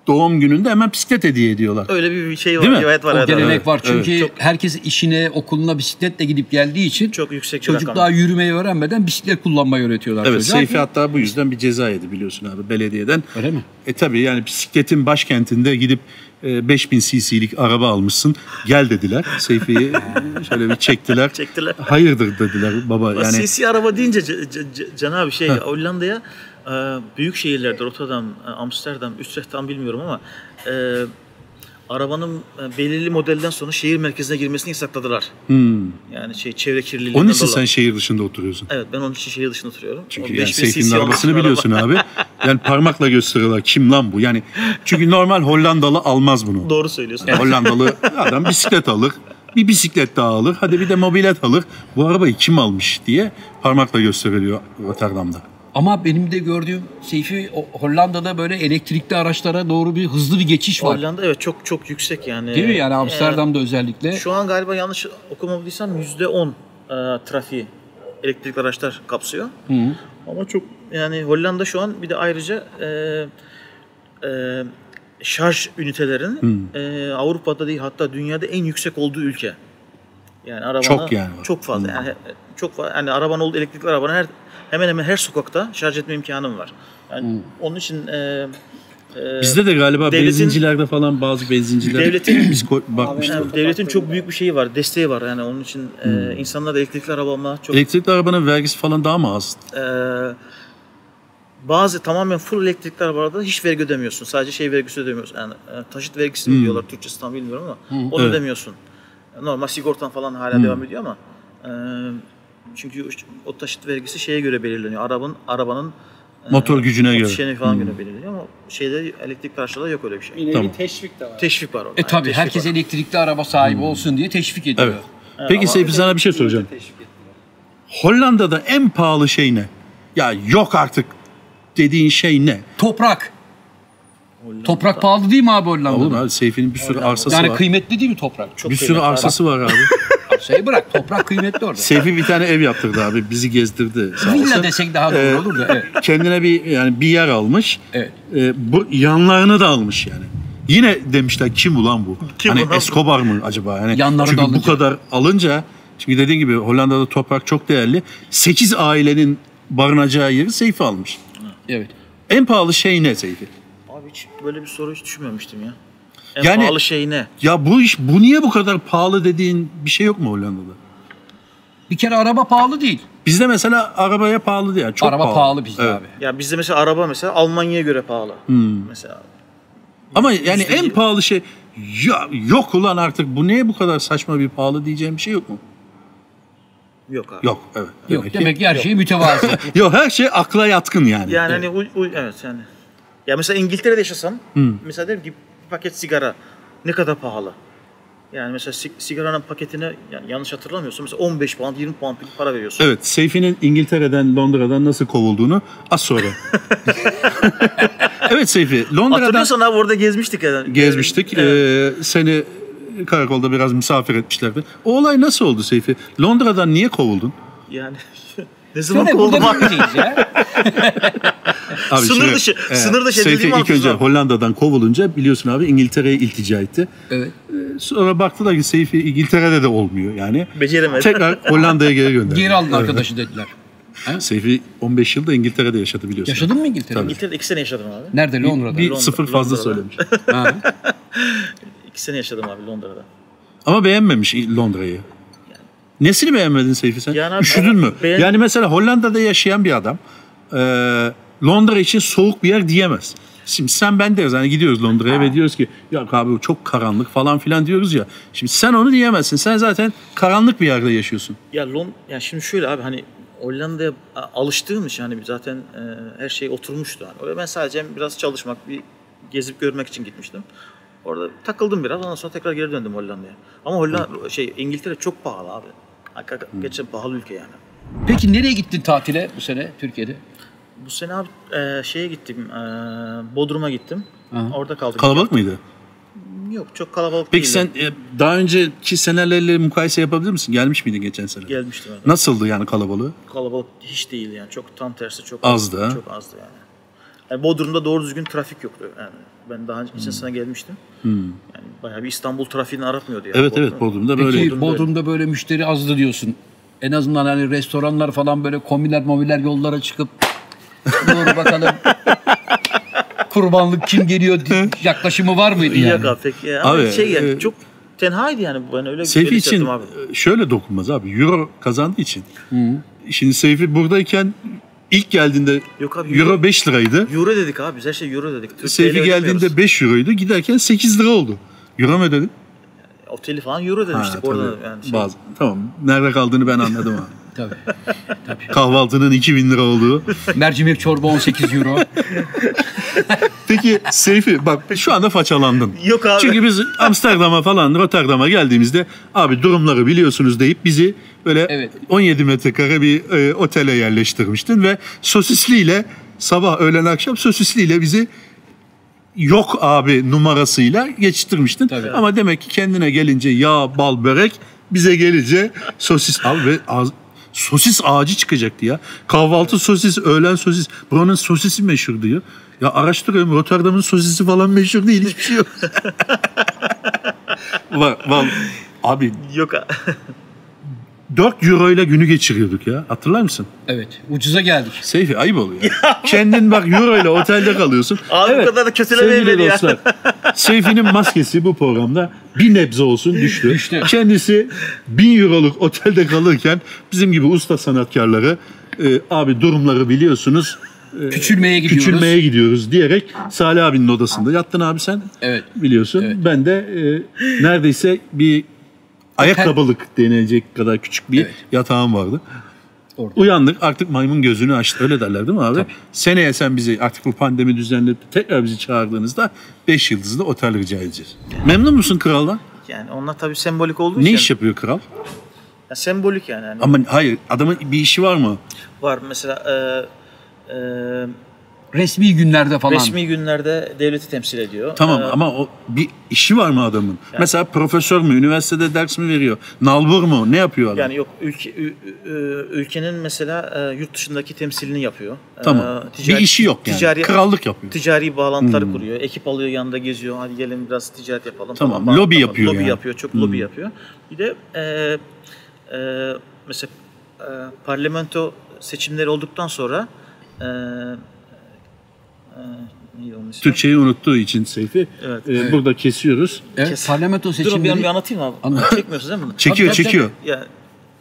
doğum gününde hemen bisiklet hediye ediyorlar. Öyle bir şey var. Değil mi? Evet var. O evet, gelenek evet. var çünkü Çok- herkes işine, okuluna bisikletle gidip geldiği için Çok yüksek çocuk rakam. daha yürümeyi öğrenmeden bisiklet kullanmayı öğretiyorlar Evet çocuğa. Seyfi hatta bu yüzden bir ceza yedi biliyorsun abi belediyeden. Öyle mi? E tabi yani bisikletin başkentinde gidip e, 5000 cc'lik araba almışsın. Gel dediler. Seyfi'yi şöyle bir çektiler. Çektiler. Hayırdır dediler baba. Yani... CC araba deyince C- C- C- Can abi şey Hollanda'ya e, büyük şehirlerde Rotterdam, e, Amsterdam, Utrecht tam bilmiyorum ama e, arabanın e, belirli modelden sonra şehir merkezine girmesini yasakladılar. Yani şey çevre kirliliğinden Hmm. onun için dolayı. sen şehir dışında oturuyorsun. Evet ben onun için şehir dışında oturuyorum. Çünkü O yani 5000 Seyfi'nin arabasını olan biliyorsun araba. abi. Yani parmakla gösteriyorlar kim lan bu? Yani çünkü normal Hollandalı almaz bunu. Doğru söylüyorsun. Hollandalı adam bisiklet alır. Bir bisiklet daha alır. Hadi bir de mobilet alır. Bu arabayı kim almış diye parmakla gösteriliyor Rotterdam'da. Ama benim de gördüğüm Seyfi Hollanda'da böyle elektrikli araçlara doğru bir hızlı bir geçiş var. Hollanda evet çok çok yüksek yani. Değil mi? Yani E, Amsterdam'da özellikle. Şu an galiba yanlış okumadıysam yüzde on e, trafiği elektrikli araçlar kapsıyor. Ama çok yani Hollanda şu an bir de ayrıca e, e, şarj ünitelerinin e, Avrupa'da değil hatta dünyada en yüksek olduğu ülke. Yani arabana Çok yani. Çok fazla. Yani çok fazla. Yani araban oldu elektrikli arabanın her hemen hemen her sokakta şarj etme imkanım var. Yani onun için e, e, Bizde de galiba devletin- benzincilerde falan bazı benzinciler Devletin- biz bakmıştık. yani devletin çok büyük bir şeyi var, desteği var. Yani onun için e, insanlar da elektrikli araba alma çok Elektrikli arabanın vergisi falan daha mı az? e, bazı tamamen full elektrikli arabalarda hiç vergi ödemiyorsun. Sadece şey vergisi ödemiyorsun. Yani e, taşıt vergisi mi diyorlar Türkçesi tam bilmiyorum ama onu Evet. ödemiyorsun. Normal sigortan falan hala devam ediyor ama e, çünkü o taşıt vergisi şeye göre belirleniyor. Arabanın arabanın e, Motor gücüne göre. oksijeni falan göre belirleniyor ama şeyde elektrikli araçlarda yok öyle bir şey. Yine Tamam. bir teşvik de var. Teşvik var orada. E tabii teşvik herkes var. elektrikli araba sahibi olsun diye teşvik ediyor. Evet. Peki Seyfi sana bir şey soracağım. Hollanda'da en pahalı şey ne? Ya yok artık dediğin şey ne? Toprak. Toprak pahalı değil mi abi Oğlum Hollanda'da? abi Seyfi'nin bir sürü arsası Yani var. kıymetli değil mi toprak? Çok bir sürü arsası var abi. Şey bırak toprak kıymetli orada. Seyfi bir tane ev yaptırdı abi. Bizi gezdirdi. Sağ olsun. Villa desek daha doğru Ee, olur da. Evet. Kendine bir yani bir yer almış. Evet. Ee, bu yanlarını da almış yani. Yine demişler kim ulan bu? Kim hani ulan bu? Escobar mı acaba? Yani Yanları da çünkü bu alınca. kadar alınca çünkü dediğin gibi Hollanda'da toprak çok değerli. 8 ailenin barınacağı yeri Seyfi almış. Evet. En pahalı şey ne Seyfi? Abi hiç böyle bir soru hiç düşünmemiştim ya. En Yani- pahalı şey ne? Ya bu iş bu niye bu kadar pahalı dediğin bir şey yok mu Hollanda'da? Bir kere araba pahalı değil. Bizde mesela arabaya pahalı değil. Çok araba pahalı, bizde Evet. abi. Ya bizde mesela araba mesela Almanya'ya göre pahalı. Mesela Ama yani en yirmi- pahalı şey ya yok ulan artık bu niye bu kadar saçma bir pahalı diyeceğim bir şey yok mu? yok abi. Yok evet. Yok Demek ki- demek ki her şey mütevazı. Yok her şey akla yatkın yani. Yani hani uy, uy- evet yani. Ya mesela İngiltere'de yaşasam mesela derim ki bir paket sigara ne kadar pahalı? Yani mesela si- sigaranın paketine yani yanlış hatırlamıyorsam mesela 15 pound 20 pound para veriyorsun. Evet, Seyfi'nin İngiltere'den Londra'dan nasıl kovulduğunu az sonra. evet Seyfi, Londra'dan Hatırlıyorsan abi orada gezmiştik yani. gezmiştik. Evet. Ee, seni karakolda biraz misafir etmişlerdi. O olay nasıl oldu Seyfi? Londra'dan niye kovuldun? Yani ne zaman burada abi? böyleyiz ya. Abi Sınır dışı- e, sınır dışı edildiğimi ilk önce. Hollanda'dan kovulunca biliyorsun abi İngiltere'ye iltica etti. Evet. Sonra baktılar ki Seyfi İngiltere'de de olmuyor yani. Beceremedi. Tekrar Hollanda'ya geri gönderdi. Geri alın Evet. arkadaşı dediler. Seyfi 15 yılda İngiltere'de yaşadı biliyorsun. Yaşadın mı İngiltere'de? İngiltere'de iki sene yaşadım abi. Nerede? Londra'da. Bir Londra- sıfır fazla Londra'da. söylemiş. Ha. İki sene yaşadım abi Londra'da. Ama beğenmemiş Londra'yı. Nesini beğenmedin Seyfi sen? Yani abi, Üşüdün mü? beğen- Yani mesela Hollanda'da yaşayan bir adam e, Londra için soğuk bir yer diyemez. Şimdi sen ben deriz hani gidiyoruz Londra'ya ve diyoruz ki ya abi çok karanlık falan filan diyoruz ya. Şimdi sen onu diyemezsin. Sen zaten karanlık bir yerde yaşıyorsun. Ya Lon ya şimdi şöyle abi hani Hollanda'ya alıştığım için hani zaten e, her şey oturmuştu. Hani. Oraya ben sadece biraz çalışmak, bir gezip görmek için gitmiştim. Orada takıldım biraz ondan sonra tekrar geri döndüm Hollanda'ya. Ama Hollanda şey İngiltere çok pahalı abi. Hakikaten geçen pahalı ülke yani. Peki nereye gittin tatile bu sene Türkiye'de? Bu sene abi e, şeye gittim, e, Bodrum'a gittim. Orada kaldık. Kalabalık mıydı? Yok çok kalabalık Peki değildi. sen e, daha önceki senelerle mukayese yapabilir misin? Gelmiş miydin geçen sene? Gelmiştim. Evet. Nasıldı yani kalabalığı? Kalabalık hiç değil yani. Çok tam tersi çok Azdı? Çok azdı yani. yani. Bodrum'da doğru düzgün trafik yoktu. Yani ben daha önce geçen sene gelmiştim. Yani bayağı bir İstanbul trafiğini aratmıyordu yani. Evet evet Bodrum. Bodrum'da böyle. Peki Bodrum'da böyle müşteri azdı diyorsun. En azından hani restoranlar falan böyle kombiler mobiler yollara çıkıp doğru bakalım. Kurbanlık kim geliyor yaklaşımı var mıydı yani? Yok pek ya. Ama Abi, şey yani e, çok tenhaydı yani. Ben öyle Seyfi öyle için abi. e, şöyle dokunmaz abi. Euro kazandığı için. Şimdi Seyfi buradayken ilk geldiğinde Yok abi, Euro Euro- 5 liraydı. Euro dedik abi. Biz her şey Euro dedik. Türk Seyfi geldiğinde 5 Euro'ydu. Giderken 8 lira oldu. Euro mu ödedin? Oteli falan Euro demiştik Ha, orada yani. Şey, Bazı, tamam. Nerede kaldığını ben anladım abi. Tabii. Kahvaltının 2000 lira olduğu. Mercimek çorba 18 euro. Peki Seyfi bak şu anda façalandın. Yok abi. Çünkü biz Amsterdam'a falan Rotterdam'a geldiğimizde abi durumları biliyorsunuz deyip bizi böyle Evet. 17 metrekare bir e, otele yerleştirmiştin ve sosisliyle sabah öğlen akşam sosisliyle bizi yok abi numarasıyla geçiştirmiştin. Tabii. Ama demek ki kendine gelince yağ, bal, börek bize gelince sosis al ve az, sosis ağacı çıkacaktı ya. Kahvaltı sosis, öğlen sosis. Buranın sosisi meşhur diyor. Ya araştırıyorum Rotterdam'ın sosisi falan meşhur değil hiçbir şey yok. var, var. Abi Yok. 4 euro ile günü geçiriyorduk ya. Hatırlar mısın? Evet. Ucuza geldik. Seyfi ayıp oluyor. Kendin bak euro ile otelde kalıyorsun. Abi bu kadar da kötülemeyin ya. dostlar. Seyfi'nin maskesi bu programda bir nebze olsun düştü. Düştü. Kendisi 1000 euroluk otelde kalırken bizim gibi usta sanatkarları e, abi durumları biliyorsunuz. e, Küçülmeye gidiyoruz. Küçülmeye gidiyoruz diyerek Salih abinin odasında. Yattın abi sen Evet. biliyorsun. Evet. Ben de e, neredeyse bir ayakkabılık denilecek kadar küçük bir Evet. yatağım vardı. Orada. Uyandık artık maymun gözünü açtı. Öyle derler değil mi abi? Seneye sen bizi artık bu pandemi düzenledi tekrar bizi çağırdığınızda 5 yıldızlı otel rica edeceğiz. Memnun musun kraldan? Yani onlar tabii sembolik olduğu Ne için. iş yapıyor kral? Ya sembolik yani. yani. Ama hayır adamın bir işi var mı? Var mesela e, e, Resmi günlerde falan. resmi günlerde devleti temsil ediyor. Tamam E, ama o bir işi var mı adamın? Mesela profesör mü? Üniversitede ders mi veriyor? Nalbur mu? Ne yapıyor adam? Yani yok ülke ülkenin mesela e, yurt dışındaki temsilini yapıyor. E, tamam. ticari- bir işi yok yani. Ticari, Krallık yapıyor. ticari bağlantıları kuruyor. Ekip alıyor yanında geziyor. Hadi gelin biraz ticaret yapalım. Tamam, falan. lobi Bağlantı- yapıyor Lobi yani. yapıyor. Çok lobi yapıyor. Bir de e, e, mesela e, parlamento seçimleri olduktan sonra e, e, ismi? Türkçeyi unuttuğu için Seyfi. Evet. e, Burada kesiyoruz. Evet, Kes- parlamento Dur bir, an seçimleri. bir anlatayım abi. Anlat. Çekmiyorsunuz değil mi? bunu? Çekiyor, tabii, çekiyor. Ya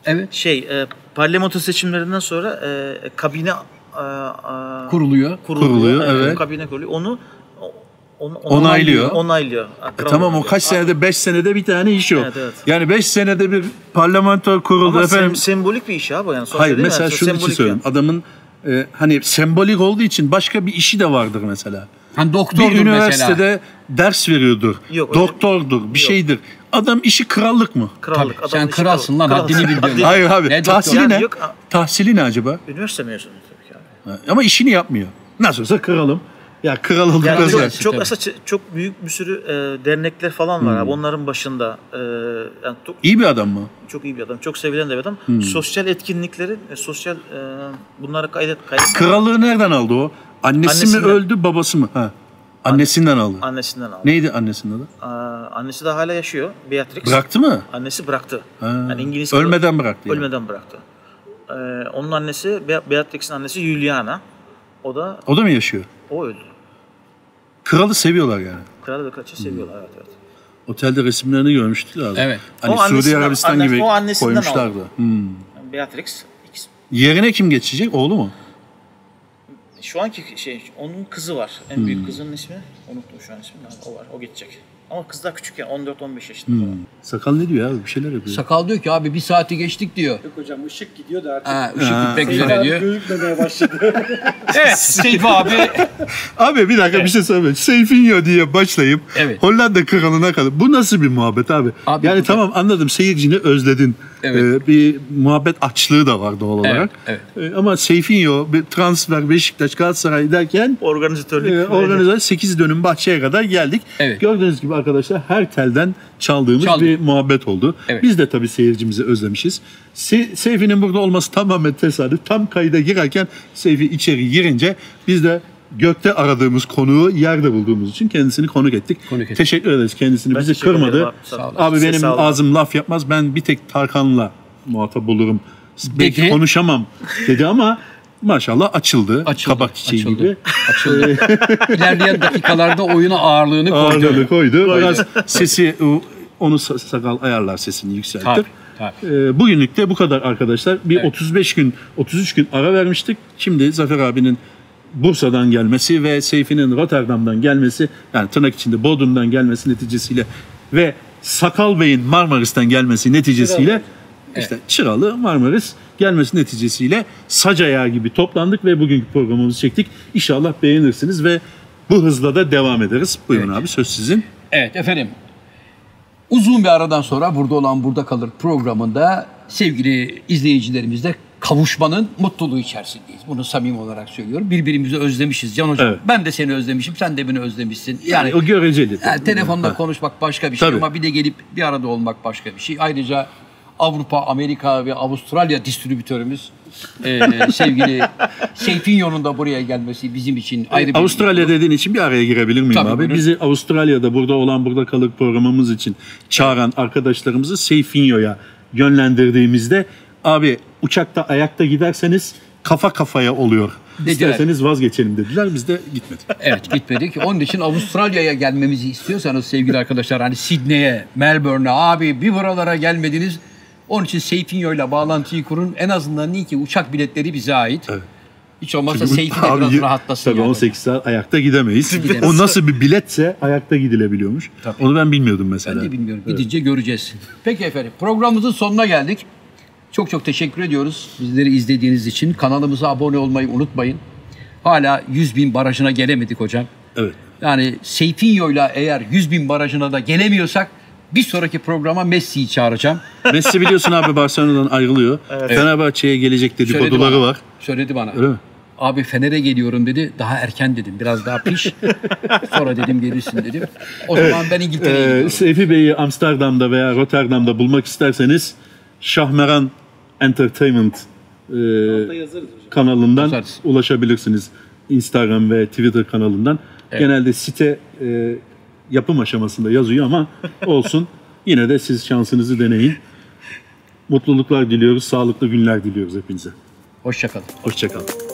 Evet. şey e, parlamento seçimlerinden sonra e, kabine e, e, Kuruluyor. kuruluyor. Kuruluyor, Evet, evet. Kabine kuruluyor. Onu o- onu, Onaylıyor. Onaylıyor. E tamam o kaç senede 5 senede bir tane iş o. Evet, evet. Yani 5 senede bir parlamento kuruldu Ama efendim. sem- sembolik bir iş abi. Yani Hayır değil mi? mesela Yani şunun için söylüyorum. Adamın e, hani sembolik olduğu için başka bir işi de vardır mesela. Hani Bir doktordur üniversitede mesela. ders veriyordur. Yok, doktordur, bir şeydir. Adam işi krallık mı? Krallık. Tabii, sen kralsın lan, haddini Kralsın. bil. Haddini- Hayır abi. Ne tahsili doktor? ne? Yani yok, tahsili ne acaba? Üniversite mezunu tabii ki abi. Ama işini yapmıyor. Nasıl olsa kralım. Ya kral olduk Yani çok, çok tabii. aslında çok büyük bir sürü e, dernekler falan var abi. Onların başında e, yani çok, İyi bir adam mı? çok iyi bir adam. Çok sevilen de bir adam. Hmm. Sosyal etkinlikleri, e, sosyal e, bunları kaydet kaydet Krallığı nereden aldı o? Annesi Annesinden. mi öldü, babası mı? Ha. Annesinden aldı. annesinden aldı. Neydi annesinin adı? Aa, annesi de hala yaşıyor. Beatrix. Bıraktı mı? Annesi bıraktı. Ha. Yani İngiliz Ölmeden bıraktı. yani. Ölmeden bıraktı. Ee, onun annesi Be- Beatrix'in annesi Juliana. O da O da mı yaşıyor? O öldü. Kralı seviyorlar yani. Kral ve kraliçe seviyorlar evet evet. Otelde resimlerini görmüştük abi. Evet. Hani O Suudi annesinden- Arabistan anne- gibi o annesinden koymuşlardı. Hmm. Beatrix ikisi- Yerine kim geçecek? Oğlu mu? şu anki şey onun kızı var. En Hmm. büyük kızının ismi unuttum şu an ismini. O var. O geçecek. Ama kız daha küçük ya 14-15 yaşında. falan. Sakal ne diyor abi? Bir şeyler yapıyor. Sakal diyor ki abi bir saati geçtik diyor. Yok hocam ışık gidiyor da artık. Ha, ışık gitmek üzere diyor. Gözükmemeye başladı. Evet Seyfi abi. Abi bir dakika bir şey söyleyeyim. Seyfinho diye başlayıp Evet. Hollanda kralına kadar. Bu nasıl bir muhabbet abi? Abi yani tamam anladım seyircini özledin. Evet. Ee, bir muhabbet açlığı da var doğal olarak. evet. Ee, ama Seyfinho bir transfer Beşiktaş Galatasaray derken Organizatörlük. e, organize 8 dönüm bahçeye kadar geldik. Evet. Gördüğünüz gibi arkadaşlar her telden çaldığımız Çaldık. bir muhabbet oldu. Evet. Biz de tabii seyircimizi özlemişiz. Se- Seyfi'nin burada olması tamamen tesadüf. Tam kayda girerken Seyfi içeri girince biz de gökte aradığımız konuğu yerde bulduğumuz için kendisini konuk ettik. Konuk ettik. Teşekkür ederiz. Kendisini Ben bizi kırmadı. abi. Sağ. Abi Size benim sağ ağzım laf yapmaz. Ben bir tek Tarkan'la muhatap olurum. Belki Dedi. konuşamam dedi ama maşallah açıldı. Açıldı, Kabak çiçeği açıldı. gibi. Açıldı. İlerleyen dakikalarda oyuna ağırlığını koydu. Ağırlığını koydu. Biraz sesi onu sa- sakal ayarlar sesini yükseltir. Tabii, tabii. Ee, bugünlük de bu kadar arkadaşlar. Bir Evet. 35 gün 33 gün ara vermiştik. Şimdi Zafer abinin Bursa'dan gelmesi ve Seyfi'nin Rotterdam'dan gelmesi yani tırnak içinde Bodrum'dan gelmesi neticesiyle ve Sakal Bey'in Marmaris'ten gelmesi neticesiyle işte Çıralı Marmaris gelmesi neticesiyle sac ayağı gibi toplandık ve bugünkü programımızı çektik. İnşallah beğenirsiniz ve bu hızla da devam ederiz. Buyurun abi söz sizin. Evet efendim. Uzun bir aradan sonra burada olan burada kalır programında sevgili izleyicilerimizle kavuşmanın mutluluğu içerisindeyiz. Bunu samimi olarak söylüyorum. Birbirimizi özlemişiz Can Hocam. Evet. Ben de seni özlemişim, sen de beni özlemişsin. Yani Yani, o göreceli. yani telefonda Ha. konuşmak başka bir şey Tabii. ama bir de gelip bir arada olmak başka bir şey. Ayrıca Avrupa, Amerika ve Avustralya distribütörümüz e, sevgili Seyfinyo'nun da buraya gelmesi bizim için ayrı bir Avustralya dediğin için bir araya girebilir miyim Tabii, abi? buyurun. Bizi Avustralya'da burada olan burada kalır programımız için çağıran arkadaşlarımızı Seyfinyo'ya yönlendirdiğimizde abi uçakta ayakta giderseniz kafa kafaya oluyor. Dediler. İsterseniz vazgeçelim dediler. Biz de gitmedik. Evet gitmedik. Onun için Avustralya'ya gelmemizi istiyorsanız sevgili arkadaşlar hani Sydney'e, Melbourne'e abi bir buralara gelmediniz. Onun için Seyfinyo ile bağlantıyı kurun. En azından iyi ki uçak biletleri bize ait. Hiç olmazsa Seyfi de biraz rahatlasın. Tabii yani. 18 saat ayakta gidemeyiz. Gidemeyiz. O nasıl bir biletse ayakta gidilebiliyormuş. Onu ben bilmiyordum mesela. Ben de bilmiyorum. Gidince göreceğiz. Peki efendim programımızın sonuna geldik. Çok çok teşekkür ediyoruz bizleri izlediğiniz için. Kanalımıza abone olmayı unutmayın. Hala 100 bin barajına gelemedik hocam. Evet. Yani Seyfinyo'yla eğer 100 bin barajına da gelemiyorsak bir sonraki programa Messi'yi çağıracağım. Messi biliyorsun abi Barcelona'dan ayrılıyor. Fenerbahçe'ye gelecek Söyledi dedikoduları bana. var. Söyledi bana. Öyle mi? Abi Fener'e geliyorum dedi. Daha erken dedim. Biraz daha piş. Sonra dedim gelirsin dedim. O zaman ben İngiltere'ye Ee, gidiyorum. Seyfi Bey'i Amsterdam'da veya Rotterdam'da bulmak isterseniz Şahmeran Entertainment e, kanalından Yazarız. ulaşabilirsiniz. Instagram ve Twitter kanalından. Genelde site e, yapım aşamasında yazıyor ama olsun. Yine de siz şansınızı deneyin. Mutluluklar diliyoruz, sağlıklı günler diliyoruz hepinize. Hoşçakalın. Hoşçakalın.